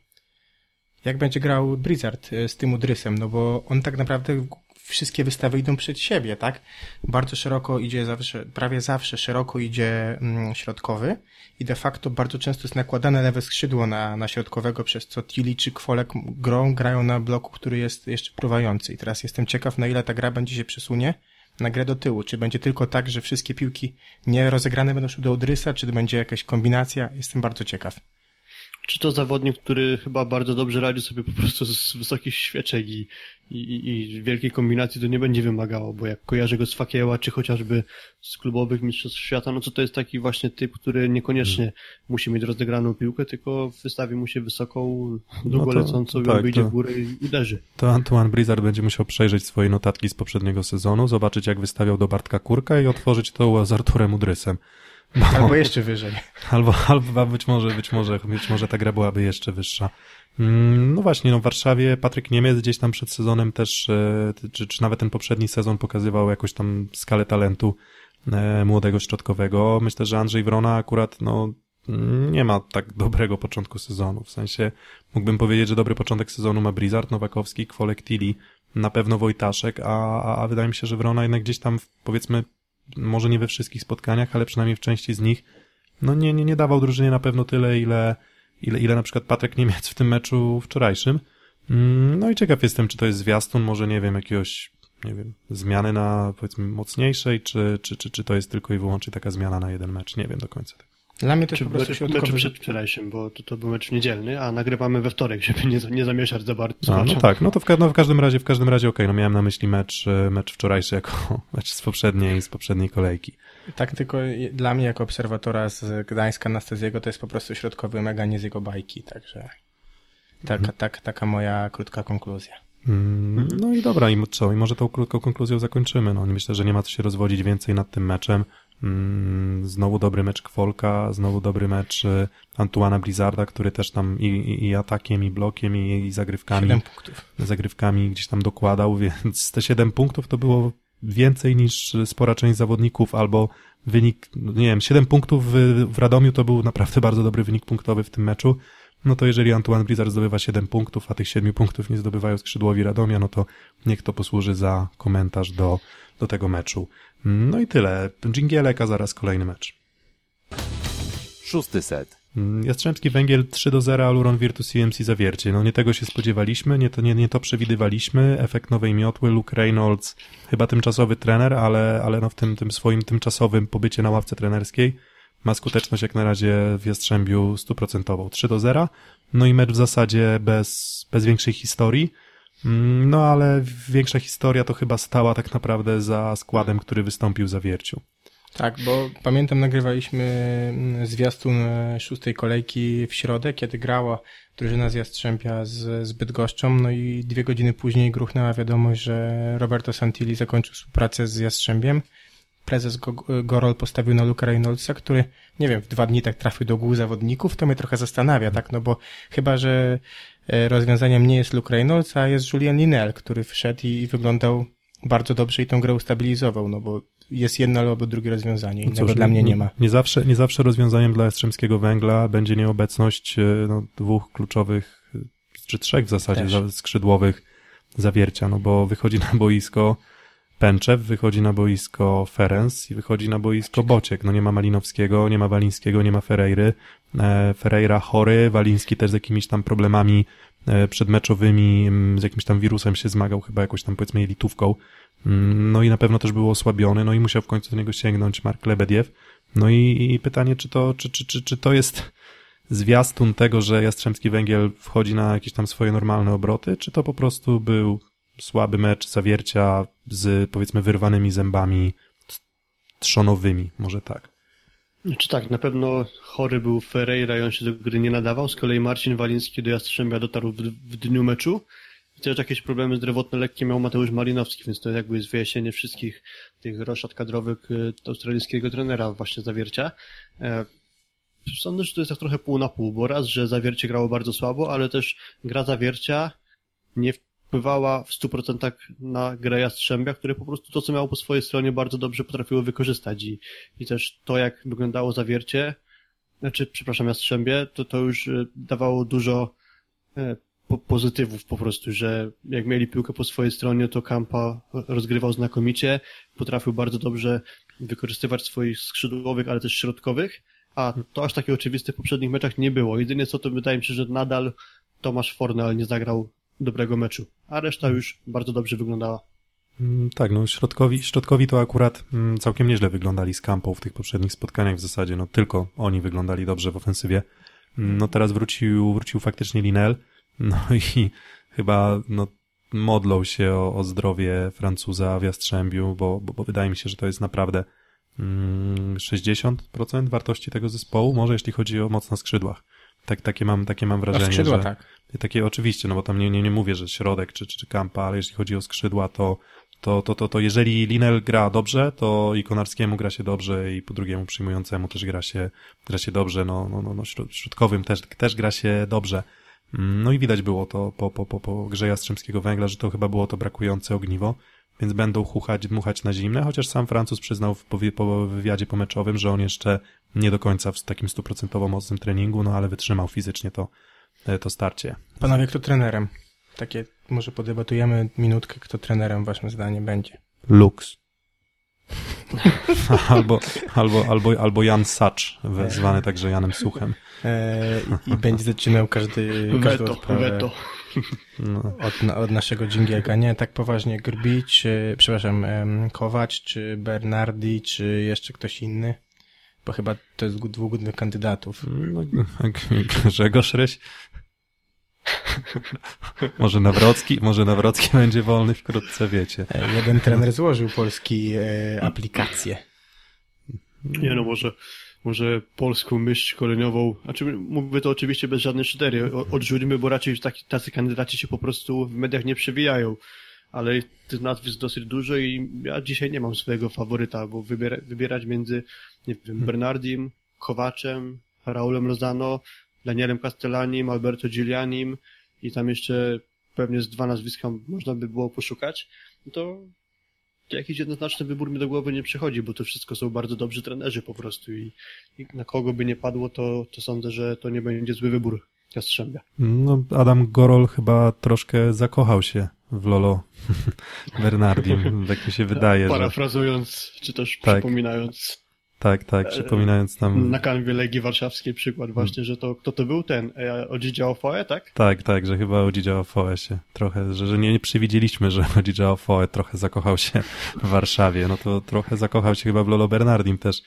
jak będzie grał Blizzard e, z tym Udrysem, no bo on tak naprawdę wszystkie wystawy idą przed siebie, tak? Bardzo szeroko idzie zawsze, prawie zawsze szeroko idzie mm, środkowy i de facto bardzo często jest nakładane lewe skrzydło na, na środkowego, przez co Tilly czy Kwolek grą, grają na bloku, który jest jeszcze pruwający. I teraz jestem ciekaw, na ile ta gra będzie się przesunie na grę do tyłu. Czy będzie tylko tak, że wszystkie piłki nie rozegrane będą szły do Odrysa, czy będzie jakaś kombinacja? Jestem bardzo ciekaw. Czy to zawodnik, który chyba bardzo dobrze radzi sobie po prostu z wysokich świeczek i, i, i wielkiej kombinacji to nie będzie wymagało, bo jak kojarzę go z Fakieła, czy chociażby z klubowych mistrzostw świata, no to to jest taki właśnie typ, który niekoniecznie hmm. musi mieć rozegraną piłkę, tylko wystawi mu się wysoką, długo no lecącą tak, i wyjdzie w górę i uderzy. To Antoine Blizzard będzie musiał przejrzeć swoje notatki z poprzedniego sezonu, zobaczyć jak wystawiał do Bartka Kurka i otworzyć to z Arturem Udrysem. No, albo jeszcze wyżej. Albo, albo być może, być może, być może ta gra byłaby jeszcze wyższa. Mm, no właśnie, no w Warszawie Patryk Niemiec gdzieś tam przed sezonem też, e, czy, czy nawet ten poprzedni sezon pokazywał jakąś tam skalę talentu e, młodego środkowego. Myślę, że Andrzej Wrona akurat, no, nie ma tak dobrego początku sezonu. W sensie mógłbym powiedzieć, że dobry początek sezonu ma Blizzard, Nowakowski, Kwolek, Tilly, na pewno Wojtaszek, a, a, a wydaje mi się, że Wrona jednak gdzieś tam, powiedzmy, może nie we wszystkich spotkaniach, ale przynajmniej w części z nich, no nie, nie, nie dawał drużynie na pewno tyle, ile, ile, ile na przykład Patryk Niemiec w tym meczu wczorajszym. Mm, no i ciekaw jestem, czy to jest zwiastun, może nie wiem, jakiegoś, nie wiem, zmiany na powiedzmy mocniejszej, czy, czy, czy, czy to jest tylko i wyłącznie taka zmiana na jeden mecz, nie wiem do końca. Dla mnie to jest po prostu środkowy... Mecz wczorajszym, bo to, to był mecz niedzielny, a nagrywamy we wtorek, żeby nie, nie zamieszać za bardzo. A, no tak, no to w, no w każdym razie, w każdym razie okej, okay, no miałem na myśli mecz, e, mecz wczorajszy jako mecz z poprzedniej, z poprzedniej kolejki. Tak, tylko dla mnie jako obserwatora z Gdańska Anastazjego to jest po prostu środkowy mega, nie z jego bajki, także taka, mhm. tak, taka moja krótka konkluzja. Mm, No i dobra, i co? I może tą krótką konkluzją zakończymy. No, myślę, że nie ma co się rozwodzić więcej nad tym meczem. Mm, Znowu dobry mecz Kwolka, znowu dobry mecz y, Antuana Blizzarda, który też tam i, i, i atakiem, i blokiem, i, i zagrywkami, 7 punktów. zagrywkami gdzieś tam dokładał, więc te 7 punktów to było więcej niż spora część zawodników, albo wynik, no nie wiem, 7 punktów w, w Radomiu to był naprawdę bardzo dobry wynik punktowy w tym meczu. No to jeżeli Antoine Blizzard zdobywa 7 punktów, a tych 7 punktów nie zdobywają skrzydłowi Radomia, no to niech to posłuży za komentarz do, do tego meczu. No i tyle. Dżingielek, a zaraz kolejny mecz. Szósty set. Mm, Jastrzębski Węgiel 3 do 0, Aluron Virtus CMC Zawiercie. No nie tego się spodziewaliśmy, nie to, nie, nie to przewidywaliśmy. Efekt nowej miotły, Luke Reynolds, chyba tymczasowy trener, ale, ale no w tym, tym swoim tymczasowym pobycie na ławce trenerskiej ma skuteczność jak na razie w Jastrzębiu stuprocentową. 3 do 0. No i mecz w zasadzie bez, bez większej historii. Mm, No ale większa historia to chyba stała tak naprawdę za składem, który wystąpił w Zawierciu. Tak, bo pamiętam nagrywaliśmy mm, zwiastun e, szóstej kolejki w środę, kiedy grała drużyna z Jastrzębia z, z Bydgoszczą, no i dwie godziny później gruchnęła wiadomość, że Roberto Santilli zakończył współpracę z Jastrzębiem. Prezes Go- Gorol postawił na Luka Reynoldsa, który, nie wiem, w dwa dni tak trafił do głów zawodników, to mnie trochę zastanawia, tak, no bo chyba, że e, rozwiązaniem nie jest Luke Reynolds, a jest Julien Linel, który wszedł i wyglądał bardzo dobrze i tą grę ustabilizował, no bo jest jedno albo drugie rozwiązanie, innego Cóż, dla mnie nie ma. Nie zawsze, nie zawsze rozwiązaniem dla Jastrzębskiego Węgla będzie nieobecność e, no, dwóch kluczowych, e, czy trzech w zasadzie Też. skrzydłowych zawiercia, no bo wychodzi na boisko Pęczew, wychodzi na boisko Ferenc i wychodzi na boisko Bociek. No nie ma Malinowskiego, nie ma Walińskiego, nie ma Ferreiry. E, Ferreira chory, Waliński też z jakimiś tam problemami e, przedmeczowymi, z jakimś tam wirusem się zmagał, chyba jakąś tam powiedzmy jelitówką. Mm, No i na pewno też był osłabiony, no i musiał w końcu do niego sięgnąć Mark Lebediew. No i, i pytanie, czy to, czy, czy, czy, czy to jest zwiastun tego, że Jastrzębski Węgiel wchodzi na jakieś tam swoje normalne obroty, czy to po prostu był słaby mecz zawiercia z powiedzmy wyrwanymi zębami trzonowymi, może tak. Czy tak, na pewno chory był Ferreira i on się do gry nie nadawał. Z kolei Marcin Waliński do Jastrzębia dotarł w, w dniu meczu. I też jakieś problemy zdrowotne lekkie miał Mateusz Malinowski, więc to jakby jest wyjaśnienie wszystkich tych roszad kadrowych y, australijskiego trenera właśnie Zawiercia. E, Sądzę, że to jest tak trochę pół na pół, bo raz, że Zawiercie grało bardzo słabo, ale też gra Zawiercia nie wpływała w 100% na grę Jastrzębia, które po prostu to, co miało po swojej stronie, bardzo dobrze potrafiło wykorzystać i, i też to, jak wyglądało Zawiercie, znaczy, przepraszam, Jastrzębie, to to już e, dawało dużo e, po, pozytywów po prostu, że jak mieli piłkę po swojej stronie, to Kampa rozgrywał znakomicie, potrafił bardzo dobrze wykorzystywać swoich skrzydłowych, ale też środkowych, a to aż takie oczywiste w poprzednich meczach nie było. Jedynie co to wydaje mi się, że nadal Tomasz Fornal nie zagrał dobrego meczu, a reszta już bardzo dobrze wyglądała. Mm, Tak, no środkowi, środkowi to akurat mm, całkiem nieźle wyglądali z kampą w tych poprzednich spotkaniach w zasadzie, no tylko oni wyglądali dobrze w ofensywie. Mm, No teraz wrócił, wrócił faktycznie Linel, no i chyba no, modlą się o, o zdrowie Francuza w Jastrzębiu, bo, bo, bo wydaje mi się, że to jest naprawdę mm, 60% wartości tego zespołu, może jeśli chodzi o moc na skrzydłach. Tak, takie mam, takie mam A wrażenie, skrzydła że... tak. Takie oczywiście, no bo tam nie, nie, nie mówię, że środek czy, czy, czy kampa, ale jeśli chodzi o skrzydła, to, to, to, to, to jeżeli Linel gra dobrze, to i Konarskiemu gra się dobrze i po drugiemu przyjmującemu też gra się, gra się dobrze, no, no, no, no środ- środkowym też, też gra się dobrze. Mm, No i widać było to po, po, po, po grze Jastrzębskiego Węgla, że to chyba było to brakujące ogniwo, więc będą chuchać, dmuchać na zimne, chociaż sam Francuz przyznał w po wywiadzie pomeczowym, że on jeszcze nie do końca w takim stuprocentowo mocnym treningu, no ale wytrzymał fizycznie to, to starcie. Panowie, kto trenerem? Takie, może podebatujemy minutkę, kto trenerem waszym zdaniem będzie. Lux. albo, albo, albo, albo Jan Sacz, zwany także Janem Suchem. E, i, będzie zaczynał każdy, każdą Weto, weto. No. od, na- od naszego dżingielka. Nie, tak poważnie Grbi, czy, przepraszam, Kowacz, czy Bernardi, czy jeszcze ktoś inny? Bo chyba to jest dwóch głównych kandydatów. No, Grzegorz Ryś. może Nawrocki, może Nawrocki będzie wolny wkrótce, wiecie. E, jeden trener złożył polski e, aplikację. Nie no, może może polską myśl szkoleniową, znaczy mówię to oczywiście bez żadnej szydery, odrzućmy, bo raczej taki, tacy kandydaci się po prostu w mediach nie przewijają, ale tych nazwisk dosyć dużo i ja dzisiaj nie mam swojego faworyta, bo wybiera, wybierać między, nie wiem, hmm. Bernardim, Kowaczem, Raulem Lozano, Danielem Castellanim, Alberto Giulianim i tam jeszcze pewnie z dwa nazwiska można by było poszukać, to jakiś jednoznaczny wybór mi do głowy nie przychodzi, bo to wszystko są bardzo dobrzy trenerzy po prostu i, i na kogo by nie padło, to, to sądzę, że to nie będzie zły wybór Jastrzębia. No, Adam Gorol chyba troszkę zakochał się w Lolo Bernardim, tak mi się wydaje. Parafrazując, że... czy też tak. przypominając tak, tak, e, przypominając nam... Na kanwie Legii Warszawskiej przykład właśnie, że to, kto to był ten? E, Odzidzia Ofoe, tak? Tak, tak, że chyba Odzidzia Ofoe się trochę, że, że nie, nie przewidzieliśmy, że Odzidzia Ofoe trochę zakochał się w Warszawie, no to trochę zakochał się chyba w Lolo Bernardim też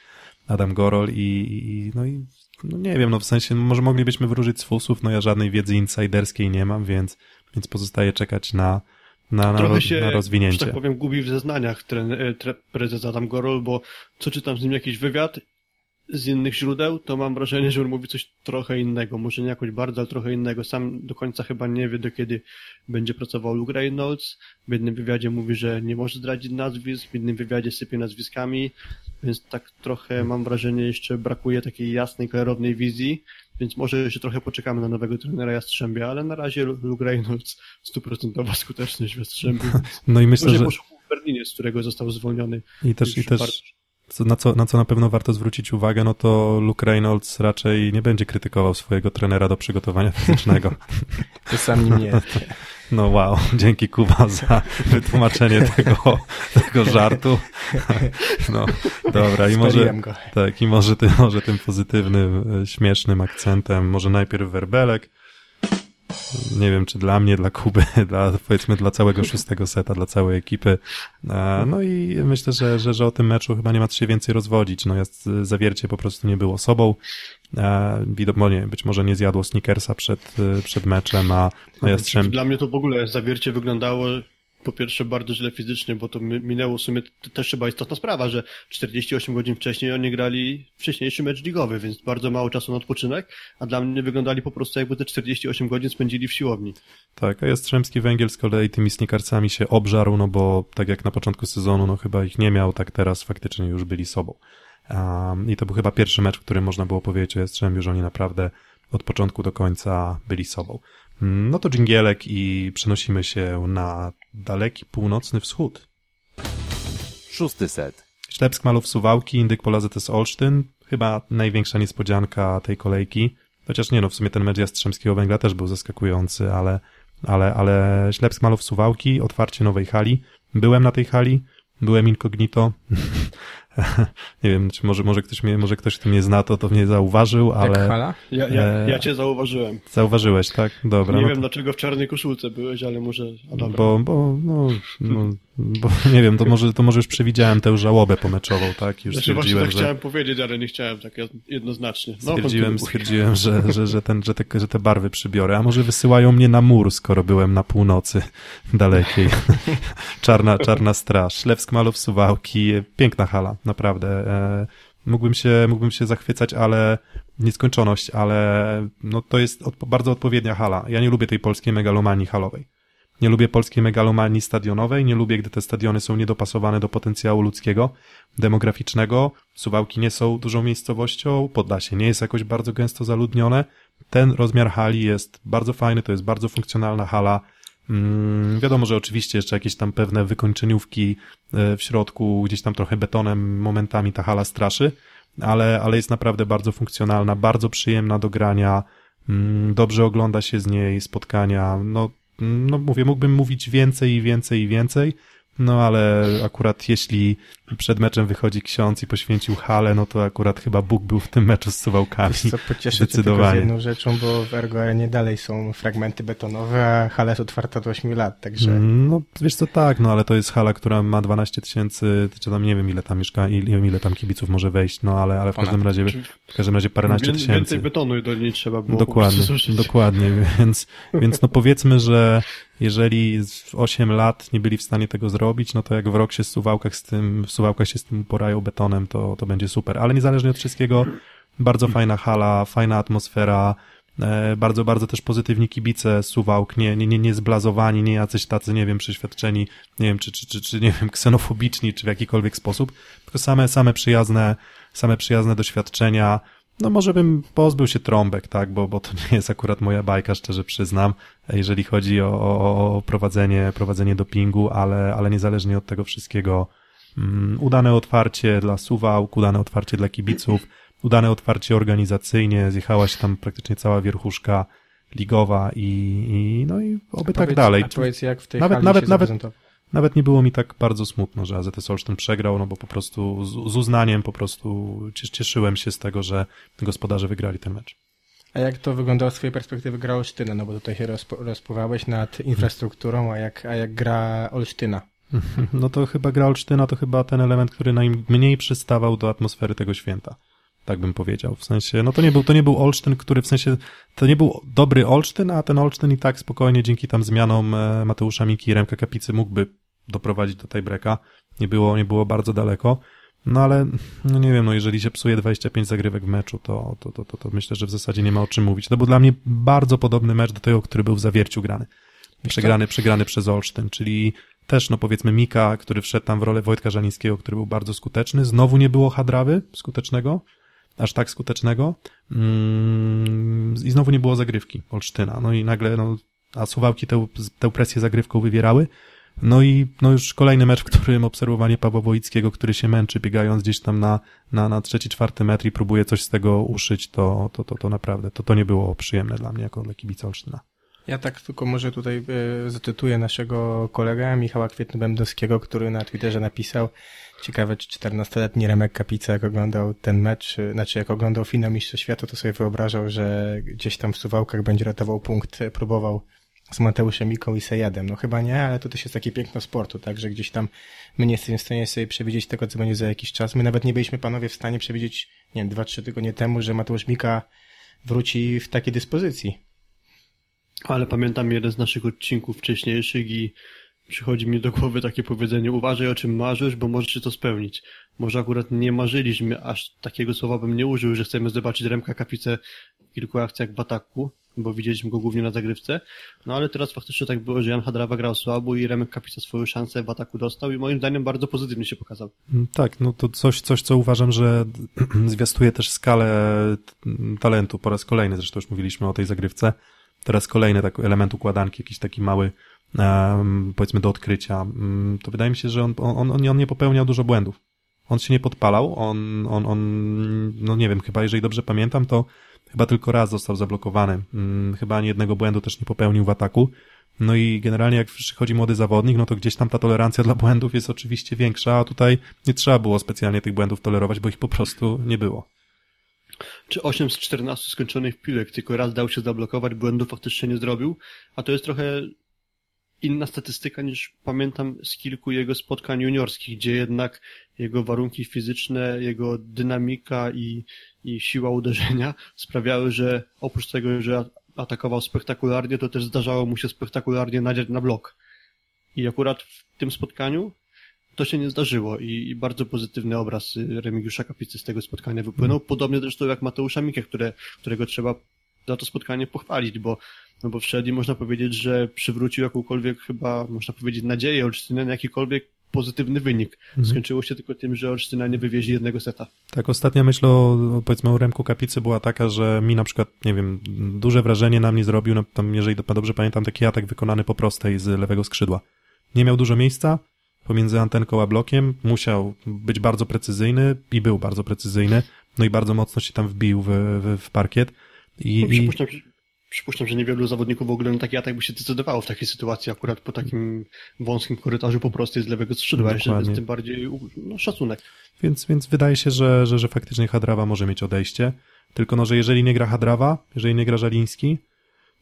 Adam Gorol i, i no i no nie wiem, no w sensie, no może moglibyśmy wróżyć z fusów, no ja żadnej wiedzy insiderskiej nie mam, więc, więc pozostaje czekać na, na, na, się, na rozwinięcie. że tak powiem, gubi w zeznaniach tren, e, prezes Adam Gorol, bo co czytam z nim jakiś wywiad z innych źródeł, to mam wrażenie, że on mówi coś trochę innego, może nie jakoś bardzo, ale trochę innego. Sam do końca chyba nie wie, do kiedy będzie pracował Luke Reynolds. W jednym wywiadzie mówi, że nie może zdradzić nazwisk, w innym wywiadzie sypie nazwiskami, więc tak trochę mam wrażenie, jeszcze brakuje takiej jasnej, klarownej wizji. Więc może jeszcze trochę poczekamy na nowego trenera Jastrzębia, ale na razie Luke Reynolds stuprocentowa skuteczność w Jastrzębiu. No i myślę, że... w Berlinie, z którego został zwolniony. I też, i też na, co, na co na pewno warto zwrócić uwagę, no to Luke Reynolds raczej nie będzie krytykował swojego trenera do przygotowania fizycznego. to sam nie. No wow, dzięki Kuba za wytłumaczenie tego, tego żartu. No, dobra, i może, tak, i może, ty, może tym pozytywnym, e, śmiesznym akcentem, może najpierw werbelek, nie wiem, czy dla mnie, dla Kuby, dla, powiedzmy dla całego szóstego seta, dla całej ekipy. E, no i myślę, że, że, że o tym meczu chyba nie ma co się więcej rozwodzić. No jest, zawiercie po prostu nie było sobą. E, widomo, nie, być może nie zjadło sneakersa przed, przed meczem, a, a Jastrzęb... Dla mnie to w ogóle zawiercie wyglądało po pierwsze bardzo źle fizycznie, bo to minęło w sumie też chyba istotna sprawa, że 48 godzin wcześniej oni grali wcześniejszy mecz ligowy, więc bardzo mało czasu na odpoczynek, a dla mnie wyglądali po prostu jakby te 48 godzin spędzili w siłowni. Tak, a Jastrzębski Węgiel z kolei tymi sneakersami się obżarł, no bo tak jak na początku sezonu, no chyba ich nie miał, tak teraz faktycznie już byli sobą. Um, I to był chyba pierwszy mecz, w którym można było powiedzieć o Jastrzębiu, że oni naprawdę od początku do końca byli sobą. No to dżingielek i przenosimy się na daleki północny wschód. Szósty set. Ślepsk Malów Suwałki, Indyk Pola ZS Olsztyn. Chyba największa niespodzianka tej kolejki. Chociaż nie no, w sumie ten mecz Jastrzębskiego Węgla też był zaskakujący, ale, ale, ale Ślepsk Malów Suwałki, otwarcie nowej hali. Byłem na tej hali, byłem incognito. nie wiem, czy może, może ktoś mnie, może ktoś, kto mnie zna, to to mnie zauważył, ale... Jak hala? Ja, ja, e, ja cię zauważyłem. Zauważyłeś, tak? Dobra. Nie no wiem, to... dlaczego w czarnej koszulce byłeś, ale może... A dobra. Bo, bo, no, no, bo nie wiem, to może, to może już przewidziałem tę żałobę pomeczową, tak? Już znaczy właśnie tak że... chciałem powiedzieć, ale nie chciałem tak jednoznacznie. No, stwierdziłem, stwierdziłem że, że, że, ten, że, te, że te barwy przybiorę, a może wysyłają mnie na mur, skoro byłem na północy dalekiej. czarna, czarna straż. Lewsk Malów Suwałki, piękna hala, naprawdę. E, mógłbym się, mógłbym się zachwycać, ale nieskończoność, ale no to jest od, bardzo odpowiednia hala. Ja nie lubię tej polskiej megalomanii halowej. Nie lubię polskiej megalomanii stadionowej, nie lubię, gdy te stadiony są niedopasowane do potencjału ludzkiego, demograficznego. Suwałki nie są dużą miejscowością, Podlasie nie jest jakoś bardzo gęsto zaludnione. Ten rozmiar hali jest bardzo fajny, to jest bardzo funkcjonalna hala. Mm, wiadomo, że oczywiście jeszcze jakieś tam pewne wykończeniówki e, w środku, gdzieś tam trochę betonem momentami ta hala straszy, ale, ale jest naprawdę bardzo funkcjonalna, bardzo przyjemna do grania, mm, dobrze ogląda się z niej spotkania, no, no mówię, mógłbym mówić więcej i więcej i więcej, no ale akurat jeśli przed meczem wychodzi ksiądz i poświęcił halę, no to akurat chyba Bóg był w tym meczu z Suwałkami. Wiesz co, pocieszę cię tylko z jedną rzeczą, bo w Ergo Arenie dalej są fragmenty betonowe, a hala jest otwarta od 8 lat, także... No wiesz co, tak, no ale to jest hala, która ma 12 tysięcy, czy tam nie wiem ile tam mieszka, ile, ile tam kibiców może wejść, no ale, ale w każdym razie, w każdym razie paręnaście tysięcy. Więcej betonu do niej trzeba było Dokładnie, dokładnie, więc, więc no powiedzmy, że jeżeli w 8 lat nie byli w stanie tego zrobić, no to jak w rok się w Suwałkach z tym, w Suwałka się z tym porają betonem, to, to będzie super. Ale niezależnie od wszystkiego, bardzo fajna hala, fajna atmosfera, e, bardzo, bardzo też pozytywni kibice Suwałk, nie, nie, nie, nie zblazowani, nie jacyś tacy, nie wiem, przeświadczeni, nie wiem, czy, czy, czy, czy nie wiem, ksenofobiczni, czy w jakikolwiek sposób, tylko same, same przyjazne, same przyjazne doświadczenia, no może bym pozbył się trąbek, tak, bo, bo to nie jest akurat moja bajka, szczerze przyznam, jeżeli chodzi o, o, o prowadzenie, prowadzenie dopingu, ale, ale niezależnie od tego wszystkiego, um, udane otwarcie dla Suwałk, udane otwarcie dla kibiców, udane otwarcie organizacyjnie, zjechała się tam praktycznie cała wierchuszka ligowa i, i no i oby tak powiedz, dalej. Powiedz, jak w tej Nawet- nawet- nawet-? Nawet nie było mi tak bardzo smutno, że AZS Olsztyn przegrał, no bo po prostu z, z uznaniem po prostu cies- cieszyłem się z tego, że gospodarze wygrali ten mecz. A jak to wyglądało z twojej perspektywy gra Olsztyna? No bo tutaj się rozpo, rozpływałeś nad infrastrukturą, a jak, a jak gra Olsztyna? No to chyba gra Olsztyna to chyba ten element, który najmniej przystawał do atmosfery tego święta. Tak bym powiedział. W sensie, no to nie był, to nie był Olsztyn, który w sensie, to nie był dobry Olsztyn, a ten Olsztyn i tak spokojnie dzięki tam zmianom e, Mateusza Miki i Remka Kapicy mógłby doprowadzić do tej breka. Nie było, nie było bardzo daleko. No ale, no nie wiem, no jeżeli się psuje 25 zagrywek w meczu, to, to, to, to, to myślę, że w zasadzie nie ma o czym mówić. To był dla mnie bardzo podobny mecz do tego, który był w Zawierciu grany. Przegrany, przegrany przez Olsztyn, czyli też, no powiedzmy, Mika, który wszedł tam w rolę Wojtka Żanińskiego, który był bardzo skuteczny. Znowu nie było Hadrawy skutecznego, aż tak skutecznego. Mm, I znowu nie było zagrywki Olsztyna. No i nagle, no, a Suwałki tę, tę presję zagrywką wywierały. No i no już kolejny mecz, w którym obserwowanie Pawła Wojickiego, który się męczy, biegając gdzieś tam na, na, na trzeci, czwarty metr i próbuje coś z tego uszyć, to, to, to, to naprawdę, to, to nie było przyjemne dla mnie jako dla kibica Olsztyna. Ja tak tylko może tutaj e, zacytuję naszego kolegę Michała Kwietny-Będowskiego, który na Twitterze napisał ciekawe, czy 14-letni Remek Kapica, jak oglądał ten mecz, e, znaczy jak oglądał finał Mistrzostw Świata, to sobie wyobrażał, że gdzieś tam w Suwałkach będzie ratował punkt, próbował z Mateuszem Miką i Sejadem. No chyba nie, ale to też jest takie piękno sportu, tak, że gdzieś tam my nie jesteśmy w stanie sobie przewidzieć tego, co będzie za jakiś czas. My nawet nie byliśmy panowie w stanie przewidzieć, nie wiem, dwa, trzy tygodnie temu, że Mateusz Mika wróci w takiej dyspozycji. Ale pamiętam jeden z naszych odcinków wcześniejszych i przychodzi mi do głowy takie powiedzenie uważaj o czym marzysz, bo możesz się to spełnić. Może akurat nie marzyliśmy, aż takiego słowa bym nie użył, że chcemy zobaczyć Remka Kapicę w kilku akcjach w ataku, bo widzieliśmy go głównie na zagrywce. No ale teraz faktycznie tak było, że Jan Hadrawa grał słabo i Remek Kapica swoją szansę w ataku dostał i moim zdaniem bardzo pozytywnie się pokazał. Mm, Tak, no to coś, coś, co uważam, że zwiastuje też skalę t- talentu. Po raz kolejny, zresztą już mówiliśmy o tej zagrywce. Teraz kolejny taki element układanki, jakiś taki mały, powiedzmy do odkrycia. Um, to wydaje mi się, że on, on, on, nie popełniał dużo błędów. On się nie podpalał, on, on, on, no nie wiem, chyba jeżeli dobrze pamiętam, to chyba tylko raz został zablokowany. Um, chyba ani jednego błędu też nie popełnił w ataku. No i generalnie jak przychodzi młody zawodnik, no to gdzieś tam ta tolerancja dla błędów jest oczywiście większa, a tutaj nie trzeba było specjalnie tych błędów tolerować, bo ich po prostu nie było. Czy 8 z 14 skończonych piłek tylko raz dał się zablokować, błędu faktycznie nie zrobił, a to jest trochę inna statystyka niż pamiętam z kilku jego spotkań juniorskich, gdzie jednak jego warunki fizyczne, jego dynamika i, i siła uderzenia sprawiały, że oprócz tego, że atakował spektakularnie, to też zdarzało mu się spektakularnie nadziać na blok. I akurat w tym spotkaniu to się nie zdarzyło i, bardzo pozytywny obraz Remigiusza Kapicy z tego spotkania wypłynął. Podobnie zresztą jak Mateusza Mikę, które, którego trzeba za to spotkanie pochwalić, bo, no bo i można powiedzieć, że przywrócił jakąkolwiek chyba, można powiedzieć, nadzieję Olsztyna na jakikolwiek pozytywny wynik. Skończyło się tylko tym, że Olsztyna nie wywieźli jednego seta. Tak, ostatnia myśl o, powiedzmy o Remku Kapicy była taka, że mi na przykład, nie wiem, duże wrażenie na mnie zrobił, no, tam, jeżeli do- dobrze pamiętam, taki atak wykonany po prostej z lewego skrzydła. Nie miał dużo miejsca pomiędzy antenką a blokiem, musiał być bardzo precyzyjny i był bardzo precyzyjny, no i bardzo mocno się tam wbił w, w, w parkiet. I, No, i, przypuszczam, że, przypuszczam, że niewielu zawodników w ogóle na taki atak by się decydowało w takiej sytuacji, akurat po takim wąskim korytarzu po prostej z lewego skrzydła, jeszcze tym bardziej no, szacunek. Więc, więc wydaje się, że, że, że faktycznie Hadrawa może mieć odejście. Tylko no, że jeżeli nie gra Hadrawa, jeżeli nie gra Żaliński,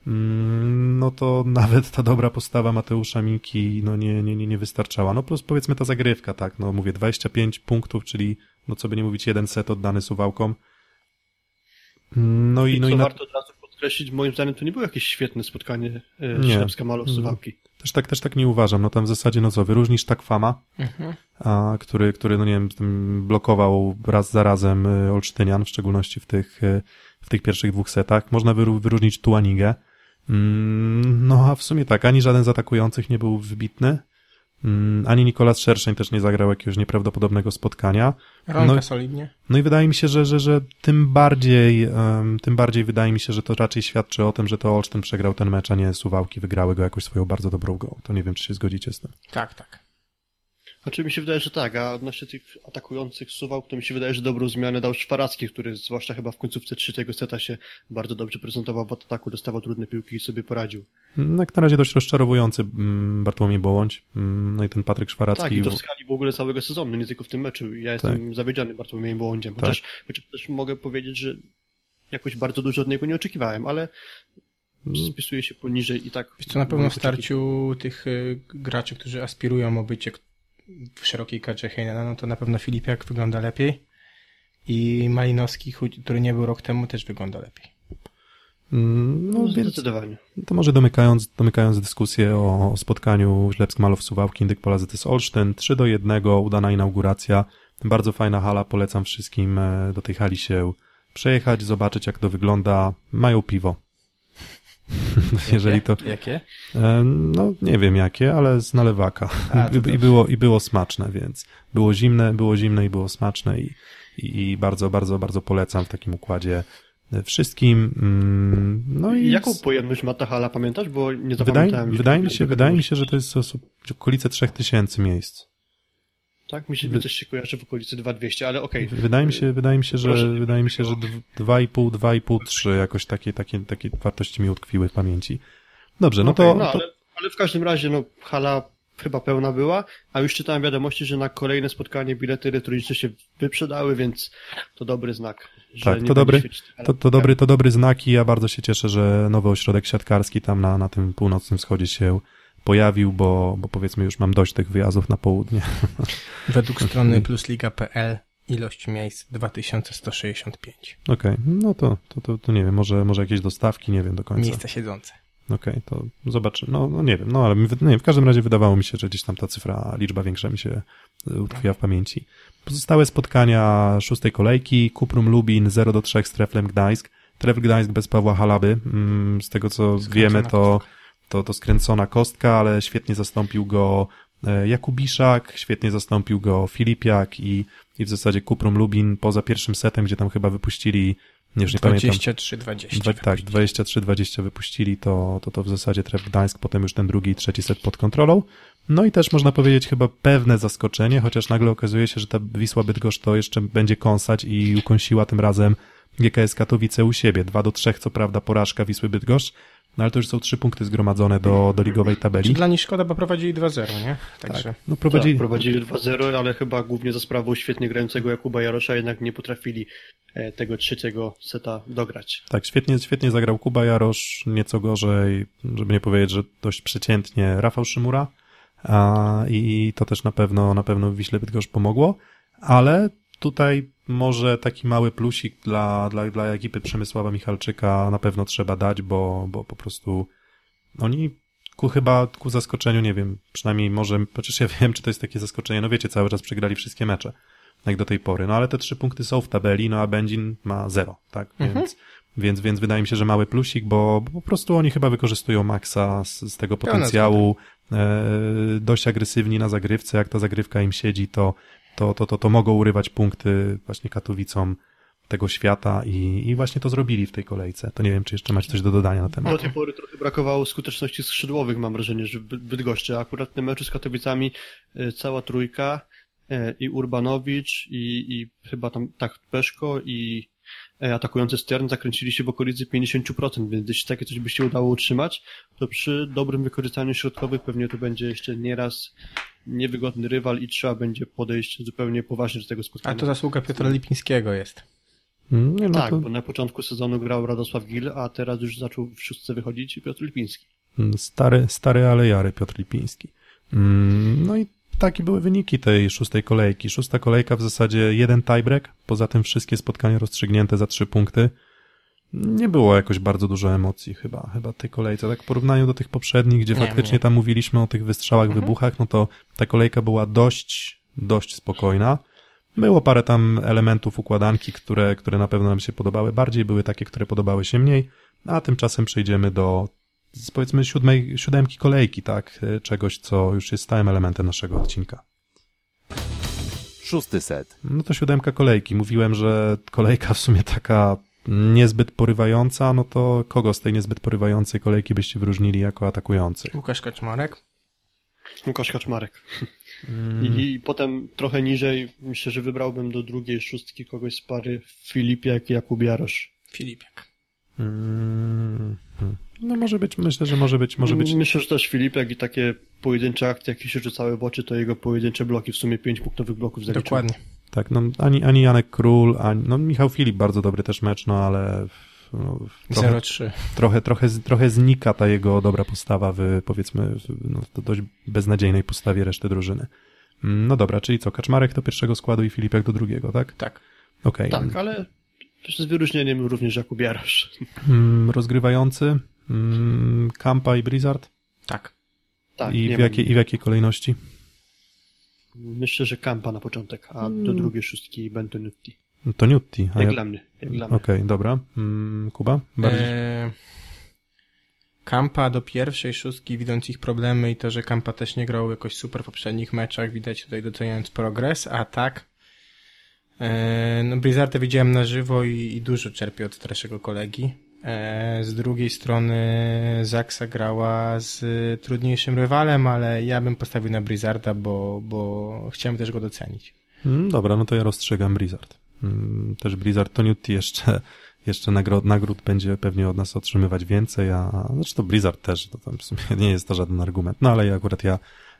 mm, no to nawet ta dobra postawa Mateusza Miki no nie, nie, nie, nie wystarczała. No plus powiedzmy ta zagrywka, tak, no mówię 25 punktów, czyli no co by nie mówić jeden set oddany Suwałkom. No i, no i na, warto od razu podkreślić, moim zdaniem to nie było jakieś świetne spotkanie e, Nie. Ślepska Malo Suwałki. Też tak, też tak nie uważam. No tam w zasadzie, no co, wyróżnisz Takwama, Mhm. a, który, który, no nie wiem, tym blokował raz za razem y, Olsztynian, w szczególności w tych, y, w tych pierwszych dwóch setach. Można wyróżnić Tuanigę. Mm, No a w sumie tak, ani żaden z atakujących nie był wybitny, ani Nikolas Szerszeń też nie zagrał jakiegoś nieprawdopodobnego spotkania. Ronka No- solidnie. No i wydaje mi się, że, że, że tym bardziej, em, tym bardziej wydaje mi się, że to raczej świadczy o tym, że to Olsztyn przegrał ten mecz, a nie Suwałki wygrały go jakoś swoją bardzo dobrą grą. To nie wiem, czy się zgodzicie z tym. Tak, tak. Znaczy mi się wydaje, że tak, a odnośnie tych atakujących suwał, to mi się wydaje, że dobrą zmianę dał Szwaracki, który zwłaszcza chyba w końcówce trzeciego seta się bardzo dobrze prezentował w ataku, dostawał trudne piłki i sobie poradził. No, Jak na razie dość rozczarowujący mm, Bartłomiej Bołądź, mm, no i ten Patryk Szwaracki. Tak, i to w skali w ogóle całego sezonu, nie tylko w tym meczu. Ja jestem zawiedziony Bartłomiejem Bołądziem, Tak. chociaż, chociaż też mogę powiedzieć, że jakoś bardzo dużo od niego nie oczekiwałem, ale spisuje się poniżej i tak... Wiesz co, na pewno w starciu tych y, graczy, którzy aspirują o bycie w szerokiej kadrze Heinena, no to na pewno Filipiak wygląda lepiej i Malinowski, choć- który nie był rok temu, też wygląda lepiej. Mm, No, No, zdecydowanie. to może domykając, domykając dyskusję o, o spotkaniu Ślepsk-Malow Suwałki, Indyk Polazytys Olsztyn, 3 do 1, udana inauguracja, bardzo fajna hala, polecam wszystkim e, do tej hali się przejechać, zobaczyć jak to wygląda, mają piwo. Jeżeli to, Jakie? E, No, nie wiem jakie, ale z nalewaka. A, I, było, I było smaczne, więc było zimne, było zimne i było smaczne i, i, i bardzo, bardzo, bardzo polecam w takim układzie wszystkim. Mm, No i Jaką pojemność ma ta hala, pamiętasz? Bo nie wydaje, zapamiętałem. wydaje, mi się, wydaje mi się, że to jest okolice 3000 miejsc. Tak, mi się mi też się kojarzy w okolicy 2200, ale okej. Wydaje mi się, wydaje mi się, że, Proszę wydaje mi się, że tego. 2,5, 2,5, 3, jakoś takie, takie, takie wartości mi utkwiły w pamięci. Dobrze, no Okej, to, no, ale, ale w każdym razie, no, hala chyba pełna była, a już czytałem wiadomości, że na kolejne spotkanie bilety elektroniczne się wyprzedały, więc to dobry znak. Że Tak, to dobry, to, to, dobry, to dobry znak i ja bardzo się cieszę, że nowy ośrodek siatkarski tam na, na tym północnym wschodzie się pojawił, bo, bo powiedzmy już mam dość tych wyjazdów na południe. Według strony plusliga.pl ilość miejsc 2165. Okej, no to, to, to, to nie wiem, może, może jakieś dostawki, nie wiem do końca. Miejsca siedzące. Okej, to zobaczymy. No, no nie wiem, no ale nie wiem, w każdym razie wydawało mi się, że gdzieś tam ta cyfra, liczba większa mi się y, utkwiła w pamięci. Pozostałe spotkania szóstej kolejki, Kuprum Lubin 0 do 3 z Treflem Gdańsk. Trefl Gdańsk bez Pawła Halaby. Mm, Z tego co Skręcona wiemy, to, kostka. To, to skręcona kostka, ale świetnie zastąpił go e, Jakubiszak, świetnie zastąpił go Filipiak i, i w zasadzie Kuprum Lubin poza pierwszym setem, gdzie tam chyba wypuścili, nie, już nie pamiętam, 23-20. Dwa, tak, 23-20 wypuścili, to, to to w zasadzie Tref Gdańsk, potem już ten drugi i trzeci set pod kontrolą. No i też można powiedzieć chyba pewne zaskoczenie, chociaż nagle okazuje się, że ta Wisła Bydgoszcz to jeszcze będzie kąsać i ukąsiła tym razem GKS Katowice u siebie. 2 do 3, co prawda porażka Wisły Bydgoszcz, no ale to już są trzy punkty zgromadzone do, do ligowej tabeli. Czy dla nich szkoda, bo prowadzili 2-0, nie? Także No Prowadzili, prowadzili, tak, prowadzili 2-0, ale chyba głównie za sprawą świetnie grającego Jakuba Jarosza jednak nie potrafili e, tego trzeciego seta dograć. Tak, świetnie, świetnie zagrał Kuba Jarosz, nieco gorzej, żeby nie powiedzieć, że dość przeciętnie Rafał Szymura a, i to też na pewno, na pewno Wiśle Bydgoszcz pomogło, ale tutaj może taki mały plusik dla, dla, dla ekipy Przemysława Michalczyka na pewno trzeba dać, bo, bo po prostu oni ku chyba, ku zaskoczeniu, nie wiem, przynajmniej może, chociaż ja wiem, czy to jest takie zaskoczenie, no wiecie, cały czas przegrali wszystkie mecze, jak do tej pory, no ale te trzy punkty są w tabeli, no a Będzin ma zero, tak, więc, więc, więc wydaje mi się, że mały plusik, bo, bo po prostu oni chyba wykorzystują maksa z, z tego potencjału, e, dość agresywni na zagrywce, jak ta zagrywka im siedzi, to, to, to, to, to mogą urywać punkty właśnie Katowicom tego świata i, i właśnie to zrobili w tej kolejce. To nie wiem, czy jeszcze macie coś do dodania na temat. Do tej pory trochę brakowało skuteczności skrzydłowych, mam wrażenie, że Bydgoszczy. Akurat w tym meczu z Katowicami e, cała trójka e, i Urbanowicz i, i chyba tam tak Peszko i e, atakujący Stern zakręcili się w okolicy 50%, więc jeśli takie coś by się udało utrzymać, to przy dobrym wykorzystaniu środkowych pewnie to będzie jeszcze nieraz niewygodny rywal i trzeba będzie podejść zupełnie poważnie do tego A spotkania. to zasługa Piotra Lipińskiego jest. Mm, Nie, no tak, to, bo na początku sezonu grał Radosław Gil, a teraz już zaczął w szóstce wychodzić Piotr Lipiński. mm, stary, stary, ale jary Piotr Lipiński. Mm, No i takie były wyniki tej szóstej kolejki. Szósta kolejka w zasadzie jeden tiebreak, poza tym wszystkie spotkania rozstrzygnięte za trzy punkty. Nie było jakoś bardzo dużo emocji chyba, chyba tej kolejce. Tak w porównaniu do tych poprzednich, gdzie Nie, faktycznie nie. tam mówiliśmy o tych wystrzałach, Mhm. wybuchach, no to ta kolejka była dość, dość spokojna. Było parę tam elementów układanki, które, które na pewno nam się podobały bardziej, były takie, które podobały się mniej, a tymczasem przejdziemy do powiedzmy siódmej, siódemki kolejki, tak? Czegoś, co już jest stałym elementem naszego odcinka. Szósty set. No to siódemka kolejki. Mówiłem, że kolejka w sumie taka niezbyt porywająca, no to kogo z tej niezbyt porywającej kolejki byście wyróżnili jako atakujący? Łukasz Kaczmarek. Łukasz Kaczmarek. Mm. I, I potem trochę niżej myślę, że wybrałbym do drugiej szóstki kogoś z pary Filipiak i Jakub Jarosz. Filipiak. Mm. No może być, myślę, że może być, może być. Myślę, że też Filipiak i takie pojedyncze akcje, jakie się rzucały w oczy, to jego pojedyncze bloki, w sumie pięć punktowych bloków zaliczył. Dokładnie. Tak, no ani, ani Janek Król, ani, no Michał Filip bardzo dobry też mecz, no ale no, trochę, 0-3. trochę, trochę, trochę znika ta jego dobra postawa w, powiedzmy, w, no, dość beznadziejnej postawie reszty drużyny. Mm, No dobra, czyli co, Kaczmarek do pierwszego składu i Filipek do drugiego, tak? Tak. Okej. Tak, ale też z wyróżnieniem również Jakub Jarosz. Mm, Rozgrywający, mm, Kampa i Blizzard? Tak. Tak, I, w jakiej, I w jakiej kolejności? Myślę, że Kampa na początek, a Mm. do drugiej szóstki Bentonutti. No To a Jak ja- dla mnie. Jak dla Okej, mnie. dobra. Mm, Kuba? Bardziej... E, Kampa do pierwszej szóstki, widząc ich problemy i to, że Kampa też nie grał jakoś super w poprzednich meczach, widać tutaj doceniając progres, a tak e, no Blizzarda widziałem na żywo i, i dużo czerpię od starszego kolegi. E, z drugiej strony Zaksa grała z trudniejszym rywalem, ale ja bym postawił na Blizzarda, bo, bo chciałem też go docenić. Mm, Dobra, no to ja rozstrzegam Blizzard. Mm, Też Blizzard to Newty jeszcze, jeszcze nagród, nagród będzie pewnie od nas otrzymywać więcej, a znaczy to Blizzard też, to tam w sumie nie jest to żaden argument. No ale ja akurat ja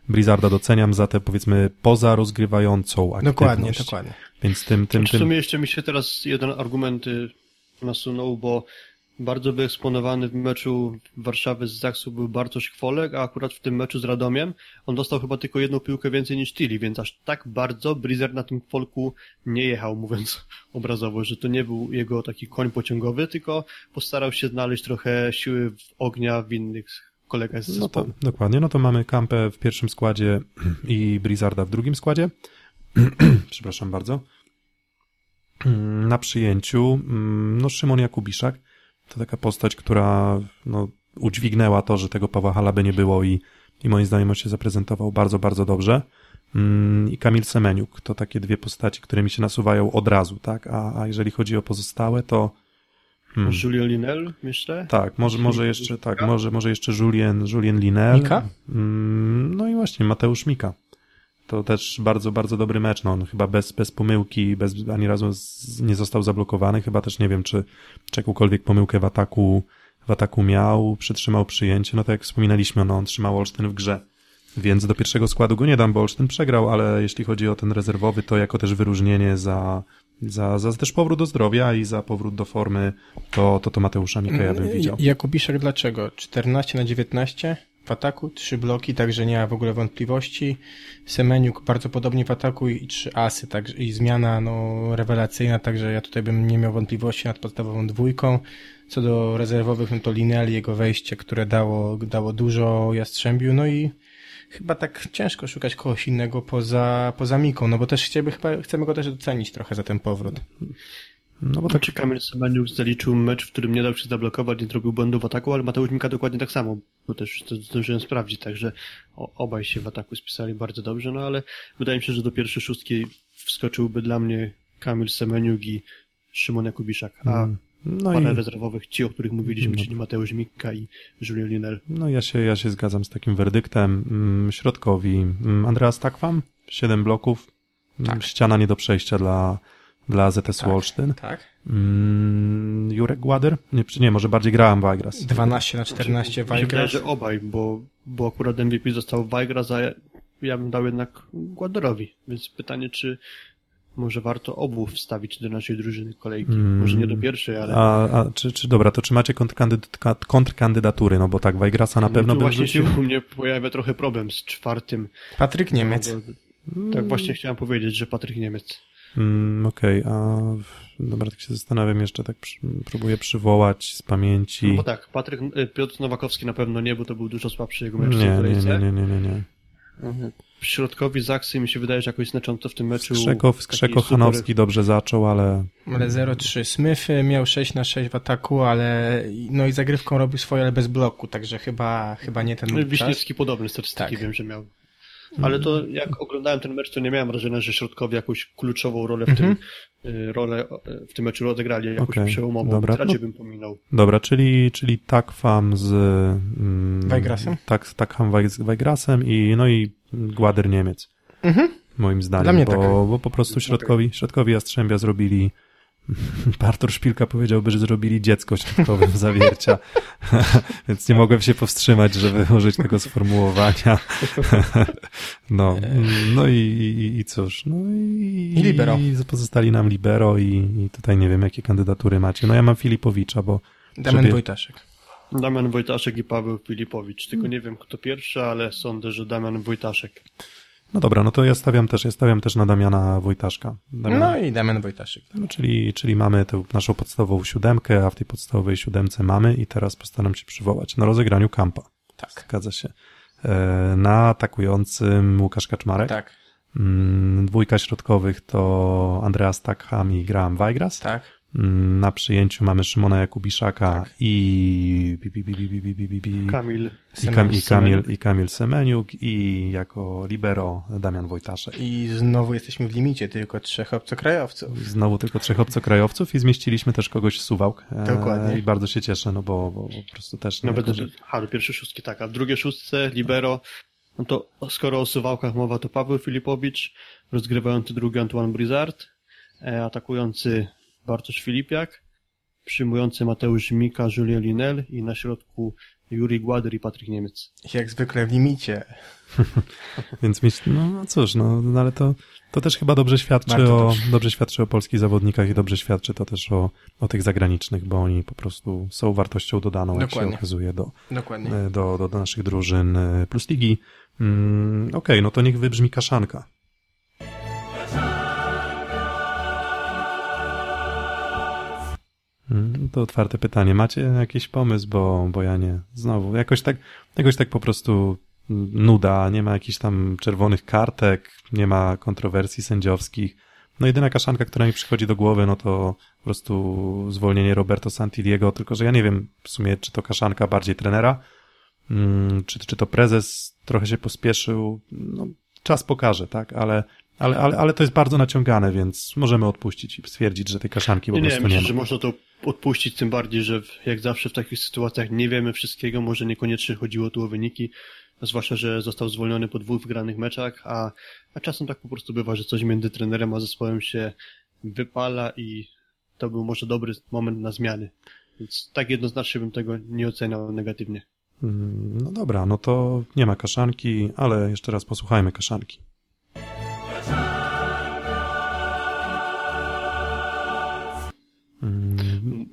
Blizzarda doceniam za tę powiedzmy poza rozgrywającą aktywność. Dokładnie, dokładnie. Więc tym, tym, W tym, sumie jeszcze mi się teraz jeden argument y, nasunął, bo bardzo wyeksponowany w meczu Warszawy z Zaksu był Bartosz Kwolek, a akurat w tym meczu z Radomiem on dostał chyba tylko jedną piłkę więcej niż Tilly, więc aż tak bardzo Blizzard na tym Kwolku nie jechał, mówiąc obrazowo, że to nie był jego taki koń pociągowy, tylko postarał się znaleźć trochę siły w ognia w innych kolegach z no to, zespołu. dokładnie, no to mamy Kampę w pierwszym składzie i Blizzarda w drugim składzie. Przepraszam bardzo. Na przyjęciu, mm, no Szymon Jakubiszak, to taka postać, która no, udźwignęła to, że tego Pawła Halaby nie było i, i moim zdaniem on się zaprezentował bardzo, bardzo dobrze. Mm, I Kamil Semeniuk, to takie dwie postaci, które mi się nasuwają od razu, tak? A, a jeżeli chodzi o pozostałe, to hmm, Julio Linel, myślę. tak, może, może jeszcze, tak, może, może jeszcze Julien, Julien Linel. Mika? Mm, No i właśnie, Mateusz Mika. To też bardzo, bardzo dobry mecz. No, on chyba bez, bez pomyłki, bez, ani razu z, nie został zablokowany. Chyba też nie wiem, czy, czy jakąkolwiek pomyłkę w ataku, w ataku miał, przytrzymał przyjęcie. No tak jak wspominaliśmy, no, on trzymał Olsztyn w grze. Więc do pierwszego składu go nie dam, bo Olsztyn przegrał, ale jeśli chodzi o ten rezerwowy, to jako też wyróżnienie za, za, za też powrót do zdrowia i za powrót do formy, to, to, to Mateusza Mika ja bym widział. Jakubiszek dlaczego? 14 na 19 w ataku, trzy bloki, także nie ma w ogóle wątpliwości. Semeniuk bardzo podobnie w ataku i trzy asy, także i zmiana no, rewelacyjna, także ja tutaj bym nie miał wątpliwości nad podstawową dwójką. Co do rezerwowych, no to Linelli, jego wejście, które dało, dało dużo Jastrzębiu, no i chyba tak ciężko szukać kogoś innego poza, poza Miką, no bo też chcieliby, chcemy go też docenić trochę za ten powrót. No bo tak, Czy Kamil Semeniuk zaliczył mecz, w którym nie dał się zablokować, nie zrobił błędu w ataku, ale Mateusz Mika dokładnie tak samo, bo też to zdążyłem sprawdzić, także obaj się w ataku spisali bardzo dobrze, no ale wydaje mi się, że do pierwszej szóstki wskoczyłby dla mnie Kamil Semeniuk i Szymon Jakubiszak, a no parę i, rezerwowych, ci, o których mówiliśmy, czyli Mateusz Mika i Julien Linel. no ja się, ja się zgadzam z takim werdyktem. Mm, Środkowi, mm, Andreas Takwam, 7 bloków, tak. ściana nie do przejścia dla, dla ZS Tak. Wolsztyn. Tak? Mm, Jurek Gładyr? Nie, czy nie, może bardziej grałem Wajgras. 12 na 14 Mi się wydaje, Wajgras. że obaj, bo, bo akurat MVP został Wajgras, a ja, ja bym dał jednak Gładorowi, więc pytanie, czy może warto obu wstawić do naszej drużyny kolejki. Mm. Może nie do pierwszej, ale... A, a czy, czy dobra, to czy macie kontrkandydat, kontrkandydatury? No bo tak, Wajgrasa na pewno No tu bym właśnie wrzucił. się u mnie pojawia trochę problem z czwartym. Patryk Niemiec. Bo- Tak właśnie chciałem powiedzieć, że Patryk Niemiec. Mm, Okej, a dobra, tak się zastanawiam jeszcze, tak przy, próbuję przywołać z pamięci. No bo tak, Patryk, y, Piotr Nowakowski na pewno nie, bo to był dużo słabszy jego mecz nie, nie, nie, nie, nie, nie, nie. Mhm. Środkowi Zaksy mi się wydaje, że jakoś znacząco w tym meczu. Skrzekow, taki Skrzeko super- Hanowski dobrze zaczął, ale Ale 0-3. Smith y, miał 6 na 6 w ataku, ale no i zagrywką robił swoje, ale bez bloku, także chyba, chyba nie ten No czas. Wiśniewski podobne statystyki Tak. wiem, że miał. Ale to jak oglądałem ten mecz, to nie miałem wrażenia, że środkowi jakąś kluczową rolę w Mhm. tym y, rolę y, w tym meczu odegrali, jakąś Okej, przełomową. dobra. Raczej No- bym pominął. dobra, czyli, czyli Takfam z mm, Wajgrasem? Tak, Takham Waj- Wajgrasem i no i Gładyr Niemiec. Mhm. Moim zdaniem, Dla mnie bo, tak. bo po prostu środkowi, środkowi Jastrzębia zrobili Artur Szpilka powiedziałby, że zrobili dziecko środkowym zawiercia, więc nie mogłem się powstrzymać, żeby użyć tego sformułowania. No, no i, i, i cóż, no i, I libero. i pozostali nam libero i, i tutaj nie wiem, jakie kandydatury macie. No ja mam Filipowicza, bo Damian żeby- Wojtaszek. Damian Wojtaszek i Paweł Filipowicz. Tylko nie wiem kto pierwszy, ale sądzę, że Damian Wojtaszek. No dobra, no to ja stawiam też, ja stawiam też na Damiana Wojtaszka. Damiana, No i Damian Wojtaszek. No, czyli, czyli mamy tę naszą podstawową siódemkę, a w tej podstawowej siódemce mamy i teraz postaram się przywołać na rozegraniu kampa. Tak. Zgadza się. E, na atakującym Łukasz Kaczmarek. Tak, Mm, Dwójka środkowych to Andreas Takham i Graham Weigras. tak. Na przyjęciu mamy Szymona Jakubiszaka i... Kamil i, i, Kamil, I Kamil Semeniuk i jako libero Damian Wojtaszek. I znowu jesteśmy w limicie, tylko trzech obcokrajowców. Znowu tylko trzech obcokrajowców i zmieściliśmy też kogoś z Suwałk. E, Dokładnie. I bardzo się cieszę, no bo, bo po prostu też... No będę, jakoś... a do pierwszej szóstki tak, a w szóstce libero, no to skoro o Suwałkach mowa, to Paweł Filipowicz, rozgrywający drugi Antoine Brizard, e, atakujący Bartosz Filipiak, przyjmujący Mateusz Mika, Julien Linel i na środku Juri Gładyr i Patryk Niemiec. Jak zwykle w limicie. Więc myśl, no, no cóż, no, no ale to, to też chyba dobrze świadczy o, też. dobrze świadczy o polskich zawodnikach i dobrze świadczy to też o, o tych zagranicznych, bo oni po prostu są wartością dodaną, jak się Dokładnie. okazuje, do, Dokładnie. e, do, do, do naszych drużyn e, plus ligi. Mm, Okej, no to niech wybrzmi kaszanka. To otwarte pytanie. Macie jakiś pomysł, bo, bo ja nie. Znowu, jakoś tak, jakoś tak po prostu nuda, nie ma jakichś tam czerwonych kartek, nie ma kontrowersji sędziowskich. No jedyna kaszanka, która mi przychodzi do głowy, no to po prostu zwolnienie Roberto Santiliego, tylko że ja nie wiem w sumie, czy to kaszanka bardziej trenera, mm, czy, czy to prezes trochę się pospieszył. No, czas pokaże, tak, ale, ale, ale, ale to jest bardzo naciągane, więc możemy odpuścić i stwierdzić, że tej kaszanki po Nie, nie, prostu myślę, nie ma. że można to odpuścić, tym bardziej, że jak zawsze w takich sytuacjach nie wiemy wszystkiego, może niekoniecznie chodziło tu o wyniki, zwłaszcza, że został zwolniony po dwóch wygranych meczach, a, a czasem tak po prostu bywa, że coś między trenerem a zespołem się wypala i to był może dobry moment na zmiany. Więc tak jednoznacznie bym tego nie oceniał negatywnie. Mm, No dobra, no to nie ma kaszanki, ale jeszcze raz posłuchajmy kaszanki.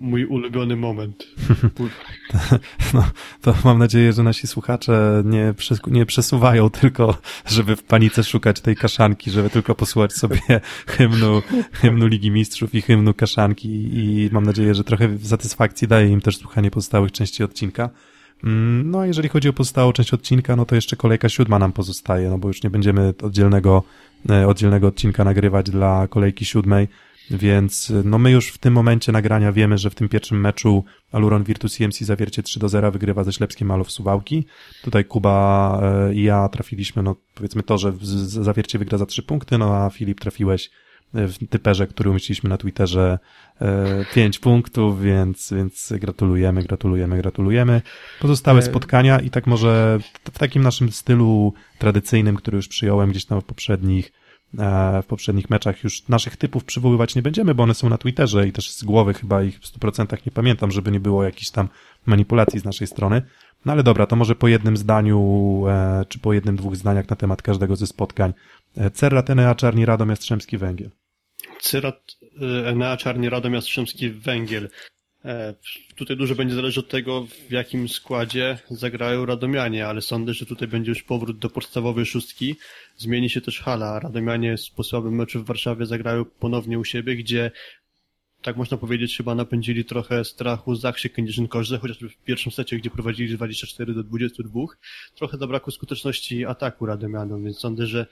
Mój ulubiony moment. No, to mam nadzieję, że nasi słuchacze nie, nie przesuwają tylko, żeby w panice szukać tej kaszanki, żeby tylko posłuchać sobie hymnu, hymnu Ligi Mistrzów i hymnu kaszanki i mam nadzieję, że trochę satysfakcji daje im też słuchanie pozostałych części odcinka. Mm, No a jeżeli chodzi o pozostałą część odcinka, no to jeszcze kolejka siódma nam pozostaje, no bo już nie będziemy oddzielnego, e, oddzielnego odcinka nagrywać dla kolejki siódmej, więc e, no my już w tym momencie nagrania wiemy, że w tym pierwszym meczu Aluron Virtus EMC zawiercie 3 do 0 wygrywa ze Ślepskim Malow Suwałki. Tutaj Kuba e, i ja trafiliśmy, no powiedzmy to, że zawiercie wygra za 3 punkty, no a Filip trafiłeś e, w typerze, który umieściliśmy na Twitterze e, 5 punktów, więc, więc gratulujemy, gratulujemy, gratulujemy. Pozostałe spotkania i tak może w- takim naszym stylu tradycyjnym, który już przyjąłem gdzieś tam w poprzednich w poprzednich meczach już naszych typów przywoływać nie będziemy, bo one są na Twitterze i też z głowy chyba ich w 100% nie pamiętam, żeby nie było jakichś tam manipulacji z naszej strony. No ale dobra, to może po jednym zdaniu, e, czy po jednym, dwóch zdaniach na temat każdego ze spotkań. E, Cerra, Tenea, Czarni, Radom, Jastrzębski, Węgiel. Cyrat, Enea, Czarni, Radom, Jastrzębski, Węgiel. E, Tutaj dużo będzie zależy od tego, w jakim składzie zagrają Radomianie, ale sądzę, że tutaj będzie już powrót do podstawowej szóstki. Zmieni się też hala. Radomianie po słabym meczu w Warszawie zagrają ponownie u siebie, gdzie tak można powiedzieć, chyba napędzili trochę strachu Zaksie Kędzierzyn-Koźle, chociażby w pierwszym secie, gdzie prowadzili 24 do 22, trochę zabrakło skuteczności ataku Radomianom, więc sądzę, że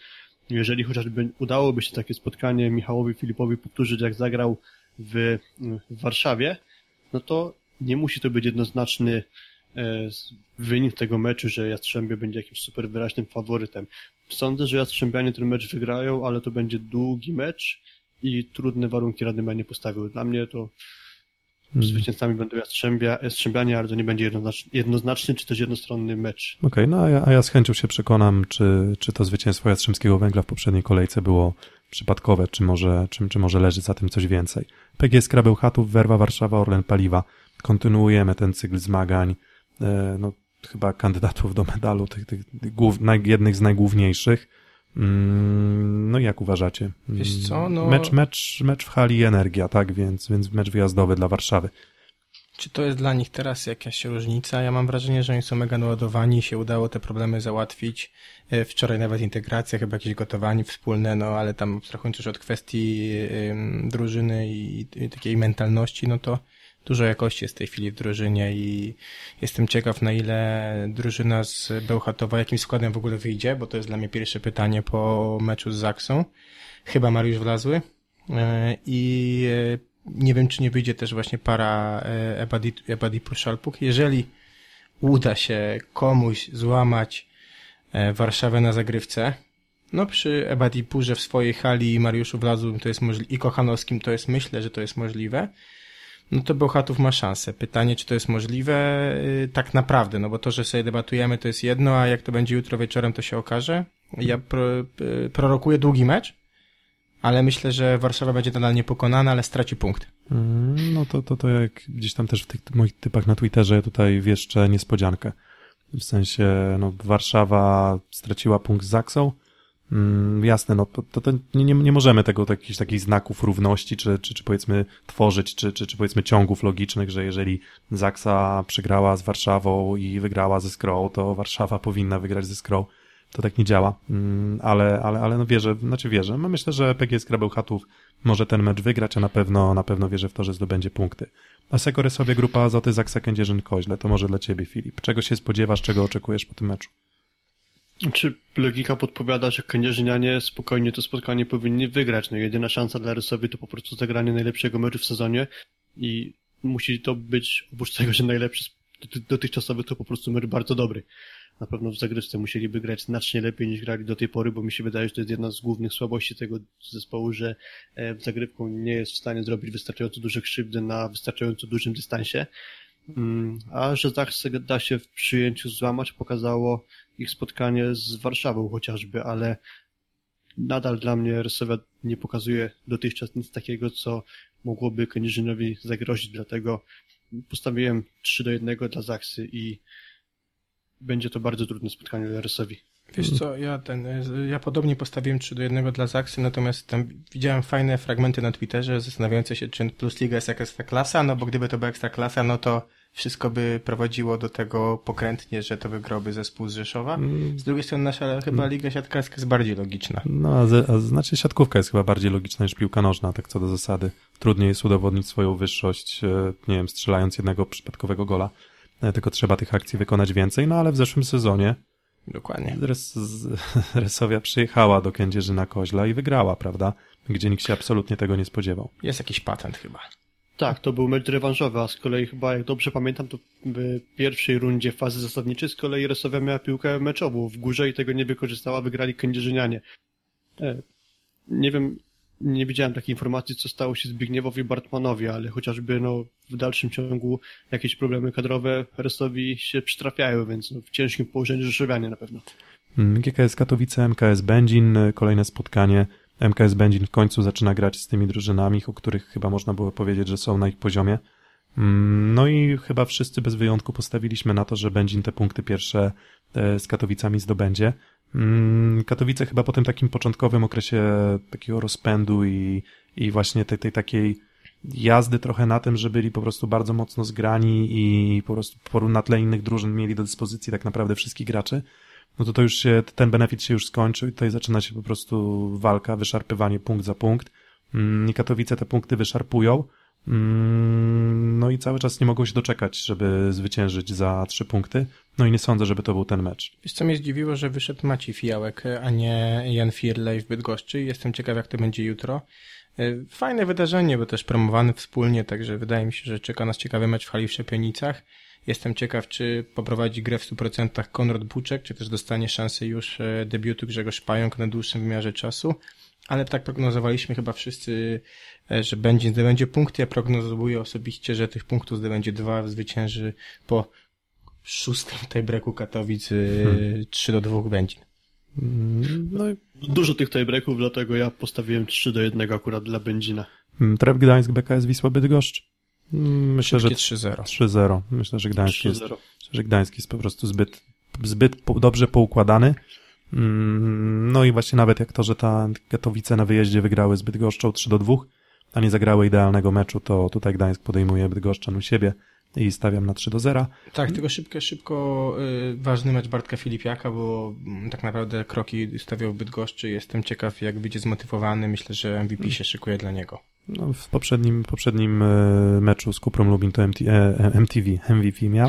jeżeli chociażby udałoby się takie spotkanie Michałowi Filipowi powtórzyć, jak zagrał w, w Warszawie, no to nie musi to być jednoznaczny e, wynik tego meczu, że Jastrzębie będzie jakimś super wyraźnym faworytem. Sądzę, że Jastrzębianie ten mecz wygrają, ale to będzie długi mecz i trudne warunki Radomianie postawił. Dla mnie to Hmm. zwycięzcami będą Jastrzębia, Jastrzębianie, ale to nie będzie jednoznaczny, jednoznaczny czy też jednostronny mecz. Okej, okay, no a ja, a ja z chęcią się przekonam, czy, czy to zwycięstwo Jastrzębskiego Węgla w poprzedniej kolejce było przypadkowe, czy może, czy, czy może leży za tym coś więcej. PGS Krabełchatów, Werwa Warszawa, Orlen Paliwa. Kontynuujemy ten cykl zmagań, e, no chyba kandydatów do medalu, tych, tych, głów, jednych z najgłówniejszych. Mm, no jak uważacie? Wiesz co, no... Mecz, mecz, mecz w hali Energia, tak? Więc, więc mecz wyjazdowy dla Warszawy. Czy to jest dla nich teraz jakaś różnica? Ja mam wrażenie, że oni są mega naładowani, się udało te problemy załatwić. E, wczoraj nawet integracja, chyba jakieś gotowanie wspólne, no ale tam abstrahując już od kwestii drużyny i, i takiej mentalności, no to dużo jakości jest w tej chwili w drużynie i jestem ciekaw, na ile drużyna z Bełchatowa jakim składem w ogóle wyjdzie, bo to jest dla mnie pierwsze pytanie po meczu z Zaksą. Chyba Mariusz Wlazły e, i e, nie wiem, czy nie wyjdzie też właśnie para Ebadipu Szalpuk. Jeżeli uda się komuś złamać Warszawę na zagrywce, no przy Ebadipurze w swojej hali i Mariuszu Wlazłym to jest możliwe, i Kochanowskim to jest, myślę, że to jest możliwe, no to Bełchatów ma szansę. Pytanie, czy to jest możliwe yy, tak naprawdę, no bo to, że sobie debatujemy, to jest jedno, a jak to będzie jutro wieczorem, to się okaże. Ja pro, yy, prorokuję długi mecz, ale myślę, że Warszawa będzie nadal niepokonana, ale straci punkt. Mm, no to, to, to jak gdzieś tam też w tych moich typach na Twitterze tutaj wieszczę niespodziankę. W sensie, no, Warszawa straciła punkt z Zaksą. Mm, jasne, no to, to, nie, nie, nie możemy tego jakichś takich znaków równości, czy, czy, czy powiedzmy tworzyć, czy, czy, czy powiedzmy ciągów logicznych, że jeżeli Zaksa przegrała z Warszawą i wygrała ze Skrą, to Warszawa powinna wygrać ze Skrą. To tak nie działa, mm, ale, ale, ale no wierzę, znaczy wierzę. No myślę, że PGS Krabełchatów może ten mecz wygrać, a na pewno, na pewno wierzę w to, że zdobędzie punkty. A Sekory sobie grupa Azoty Zaksa Kędzierzyn Koźle, to może dla ciebie Filip. Czego się spodziewasz, czego oczekujesz po tym meczu? Czy logika podpowiada, że kędzierzynianie spokojnie to spotkanie powinni wygrać? No jedyna szansa dla Rysowi to po prostu zagranie najlepszego meczu w sezonie i musi to być, oprócz tego, że najlepszy dotychczasowy, to po prostu mecz bardzo dobry. Na pewno w zagrywce musieliby grać znacznie lepiej niż grali do tej pory, bo mi się wydaje, że to jest jedna z głównych słabości tego zespołu, że w zagrywką nie jest w stanie zrobić wystarczająco dużo krzywdy na wystarczająco dużym dystansie. A że Zachse da się w przyjęciu złamać, pokazało ich spotkanie z Warszawą chociażby, ale nadal dla mnie Rysowia nie pokazuje dotychczas nic takiego, co mogłoby Koniżynowi zagrozić, dlatego postawiłem 3 do 1 dla Zaksy i będzie to bardzo trudne spotkanie dla Rysowi. Wiesz co, ja ten, ja podobnie postawiłem 3 do 1 dla Zaksy, natomiast tam widziałem fajne fragmenty na Twitterze zastanawiające się, czy Plus Liga jest jakaś klasa, no bo gdyby to była ekstra klasa, no to wszystko by prowadziło do tego pokrętnie, że to wygrałby zespół z Rzeszowa. Z drugiej strony nasza chyba liga siatkarska jest bardziej logiczna. No, a, z, a znaczy siatkówka jest chyba bardziej logiczna niż piłka nożna, tak co do zasady. Trudniej jest udowodnić swoją wyższość, e, nie wiem, strzelając jednego przypadkowego gola, tylko trzeba tych akcji wykonać więcej, no ale w zeszłym sezonie Dokładnie. Res, Resowia przyjechała do Kędzierzyna Koźla i wygrała, prawda? Gdzie nikt się absolutnie tego nie spodziewał. Jest jakiś patent chyba. Tak, to był mecz rewanżowy, a z kolei chyba, jak dobrze pamiętam, to w pierwszej rundzie fazy zasadniczej z kolei Resowia miała piłkę meczową w górze i tego nie wykorzystała, wygrali Kędzierzynianie. E, nie wiem, nie widziałem takiej informacji, co stało się Zbigniewowi Bartmanowi, ale chociażby no, w dalszym ciągu jakieś problemy kadrowe Resowi się przytrafiają, więc no, w ciężkim położeniu Rzeszowianie na pewno. GKS Katowice, MKS Będzin, kolejne spotkanie. MKS Będzin w końcu zaczyna grać z tymi drużynami, o których chyba można było powiedzieć, że są na ich poziomie. No i chyba wszyscy bez wyjątku postawiliśmy na to, że Będzin te punkty pierwsze z Katowicami zdobędzie. Katowice chyba po tym takim początkowym okresie takiego rozpędu i, i właśnie tej, tej takiej jazdy trochę na tym, że byli po prostu bardzo mocno zgrani i po prostu na tle innych drużyn mieli do dyspozycji tak naprawdę wszystkich graczy, no to to już się, ten benefit się już skończył i tutaj zaczyna się po prostu walka, wyszarpywanie punkt za punkt. I Katowice te punkty wyszarpują, Mm, no i cały czas nie mogą się doczekać, żeby zwyciężyć za trzy punkty. No i nie sądzę, żeby to był ten mecz. Wiesz, co mnie zdziwiło, że wyszedł Maciej Fijałek, a nie Jan Firlej w Bydgoszczy. Jestem ciekaw, jak to będzie jutro. Y, Fajne wydarzenie, bo też promowany wspólnie, także wydaje mi się, że czeka nas ciekawy mecz w hali w Szczepionicach. Jestem ciekaw, czy poprowadzi grę w 100% Konrad Buczek, czy też dostanie szansę już e, debiutu Grzegorz Pająk na dłuższym wymiarze czasu. Ale tak prognozowaliśmy chyba wszyscy, e, że będzie zdobędzie punkty. Ja prognozowuję osobiście, że tych punktów zdobędzie dwa, zwycięży po szóstym tiebreaku Katowic hmm. 3 do 2 będzie. No i... Dużo tych tiebreaków, dlatego ja postawiłem 3 do 1 akurat dla Będzina. Mm, Tref Gdańsk, BKS Wisła Bydgoszcz. Mm, myślę, że 3-0. 3-0. Myślę, że Gdańsk jest, że Gdańsk jest po prostu zbyt, zbyt dobrze poukładany. Mm, no i właśnie nawet jak to, że ta Katowice na wyjeździe wygrały z Bydgoszczą 3 do 2, a nie zagrały idealnego meczu, to tutaj Gdańsk podejmuje Bydgoszczan u siebie i stawiam na 3 do 0. Tak, tylko szybko, szybko y, ważny mecz Bartka Filipiaka, bo y, tak naprawdę kroki stawiał w Bydgoszczy. Jestem ciekaw, jak będzie zmotywowany. Myślę, że MVP się szykuje dla niego. No, w poprzednim, poprzednim y, meczu z Kuprą Lubin to MT, e, MTV MVP miał.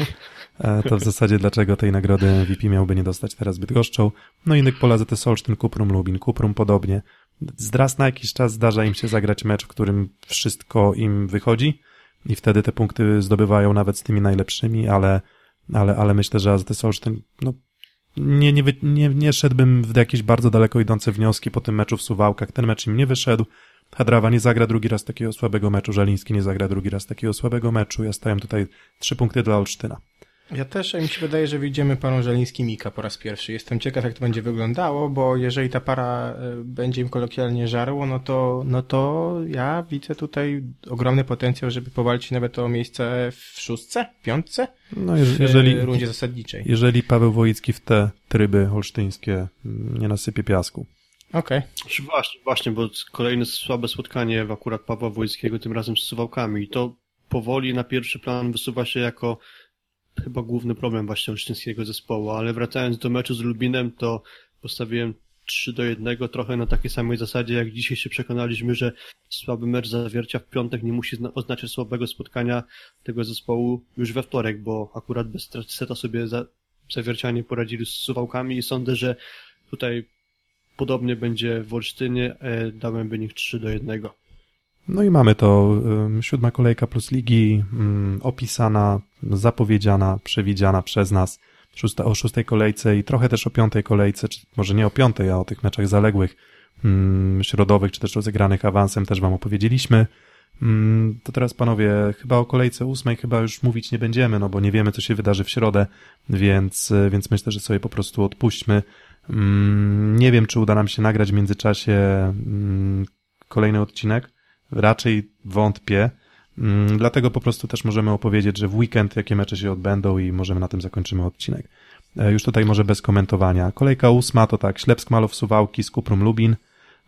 E, to w zasadzie dlaczego tej nagrody MVP miałby nie dostać teraz Bydgoszczą. No i innych pola ZS Olsztyn, Kuprum Lubin, Kuprum podobnie. Zraz na jakiś czas zdarza im się zagrać mecz, w którym wszystko im wychodzi i wtedy te punkty zdobywają nawet z tymi najlepszymi, ale, ale, ale myślę, że AZS Olsztyn, no, nie, nie, nie, nie szedłbym w jakieś bardzo daleko idące wnioski po tym meczu w Suwałkach. Ten mecz im nie wyszedł. Hadrawa nie zagra drugi raz takiego słabego meczu, Żeliński nie zagra drugi raz takiego słabego meczu. Ja stawiam tutaj trzy punkty dla Olsztyna. Ja też, mi się wydaje, że widzimy parą Żeliński-Mika po raz pierwszy. Jestem ciekaw, jak to będzie wyglądało, bo jeżeli ta para e, będzie im kolokwialnie żarło, no to, no to ja widzę tutaj ogromny potencjał, żeby powalczyć nawet o miejsce w szóstce, piątce? No, jeżeli, w rundzie zasadniczej. Jeżeli Paweł Wojicki w te tryby holsztyńskie nie nasypie piasku. Okej. Okay. Znaczy właśnie, właśnie, bo kolejne słabe spotkanie w akurat Pawła Wojickiego, tym razem z Suwałkami. I to powoli na pierwszy plan wysuwa się jako chyba główny problem właśnie olsztyńskiego zespołu, ale wracając do meczu z Lubinem, to postawiłem 3 do 1 trochę na takiej samej zasadzie, jak dzisiaj się przekonaliśmy, że słaby mecz zawiercia w piątek nie musi oznaczać słabego spotkania tego zespołu już we wtorek, bo akurat bez seta sobie za, zawiercianie poradzili z Suwałkami i sądzę, że tutaj podobnie będzie w Olsztynie, e, dałem wynik 3 do 1. No i mamy to siódma kolejka plus ligi, opisana, zapowiedziana, przewidziana przez nas szósta, o szóstej kolejce i trochę też o piątej kolejce, czy może nie o piątej, a o tych meczach zaległych, środowych, czy też rozegranych awansem też wam opowiedzieliśmy. To teraz panowie, chyba o kolejce ósmej chyba już mówić nie będziemy, no bo nie wiemy, co się wydarzy w środę, więc, więc myślę, że sobie po prostu odpuśćmy. Nie wiem, czy uda nam się nagrać w międzyczasie kolejny odcinek, raczej wątpię. Mm, dlatego po prostu też możemy opowiedzieć, że w weekend jakie mecze się odbędą i możemy na tym zakończymy odcinek. E, już tutaj może bez komentowania. Kolejka ósma to tak, Ślepsk Malow Suwałki z Kuprum Lubin,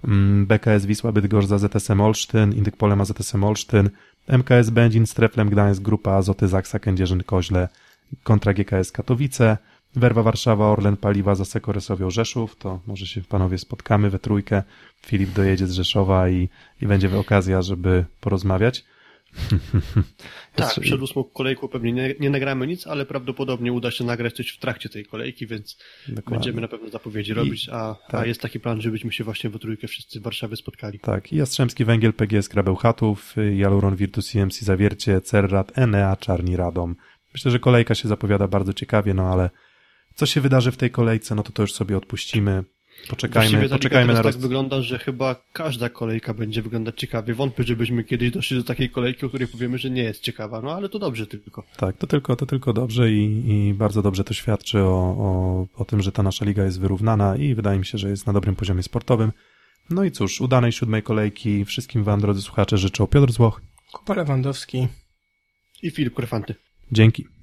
mm, BKS Wisła Bydgoszcz za ZSM Olsztyn, Indyk Polema ZSM Olsztyn, MKS Będzin, Streflem Gdańsk, Grupa Azoty Zaksa Kędzierzyn Koźle kontra GKS Katowice, Werwa Warszawa, Orlen Paliwa, Zaseko Resowią Rzeszów, to może się panowie spotkamy we trójkę. Filip dojedzie z Rzeszowa i, i będzie okazja, żeby porozmawiać. tak, przed ósmą kolejką pewnie nie, nie, nagramy nic, ale prawdopodobnie uda się nagrać coś w trakcie tej kolejki, więc Dokładnie. będziemy na pewno zapowiedzi I, robić, a, tak. a jest taki plan, żebyśmy się właśnie we trójkę wszyscy w Warszawie spotkali. Tak, i Jastrzębski Węgiel, PGS Krabełchatów, Jaluron Virtus CMC Zawiercie, Cerrat, Enea, Czarni Radom. Myślę, że kolejka się zapowiada bardzo ciekawie, no ale co się wydarzy w tej kolejce, no to to już sobie odpuścimy. Poczekajmy, poczekajmy na roz... tak wygląda, że chyba każda kolejka będzie wyglądać ciekawie. Wątpię, żebyśmy kiedyś doszli do takiej kolejki, o której powiemy, że nie jest ciekawa, no ale to dobrze tylko. Tak, to tylko, to tylko dobrze i, i bardzo dobrze to świadczy o, o, o tym, że ta nasza liga jest wyrównana i wydaje mi się, że jest na dobrym poziomie sportowym. No i cóż, udanej siódmej kolejki wszystkim wam, drodzy słuchacze, życzę Piotr Złoch, Kupa Lewandowski i Filip Korfanty. Dzięki.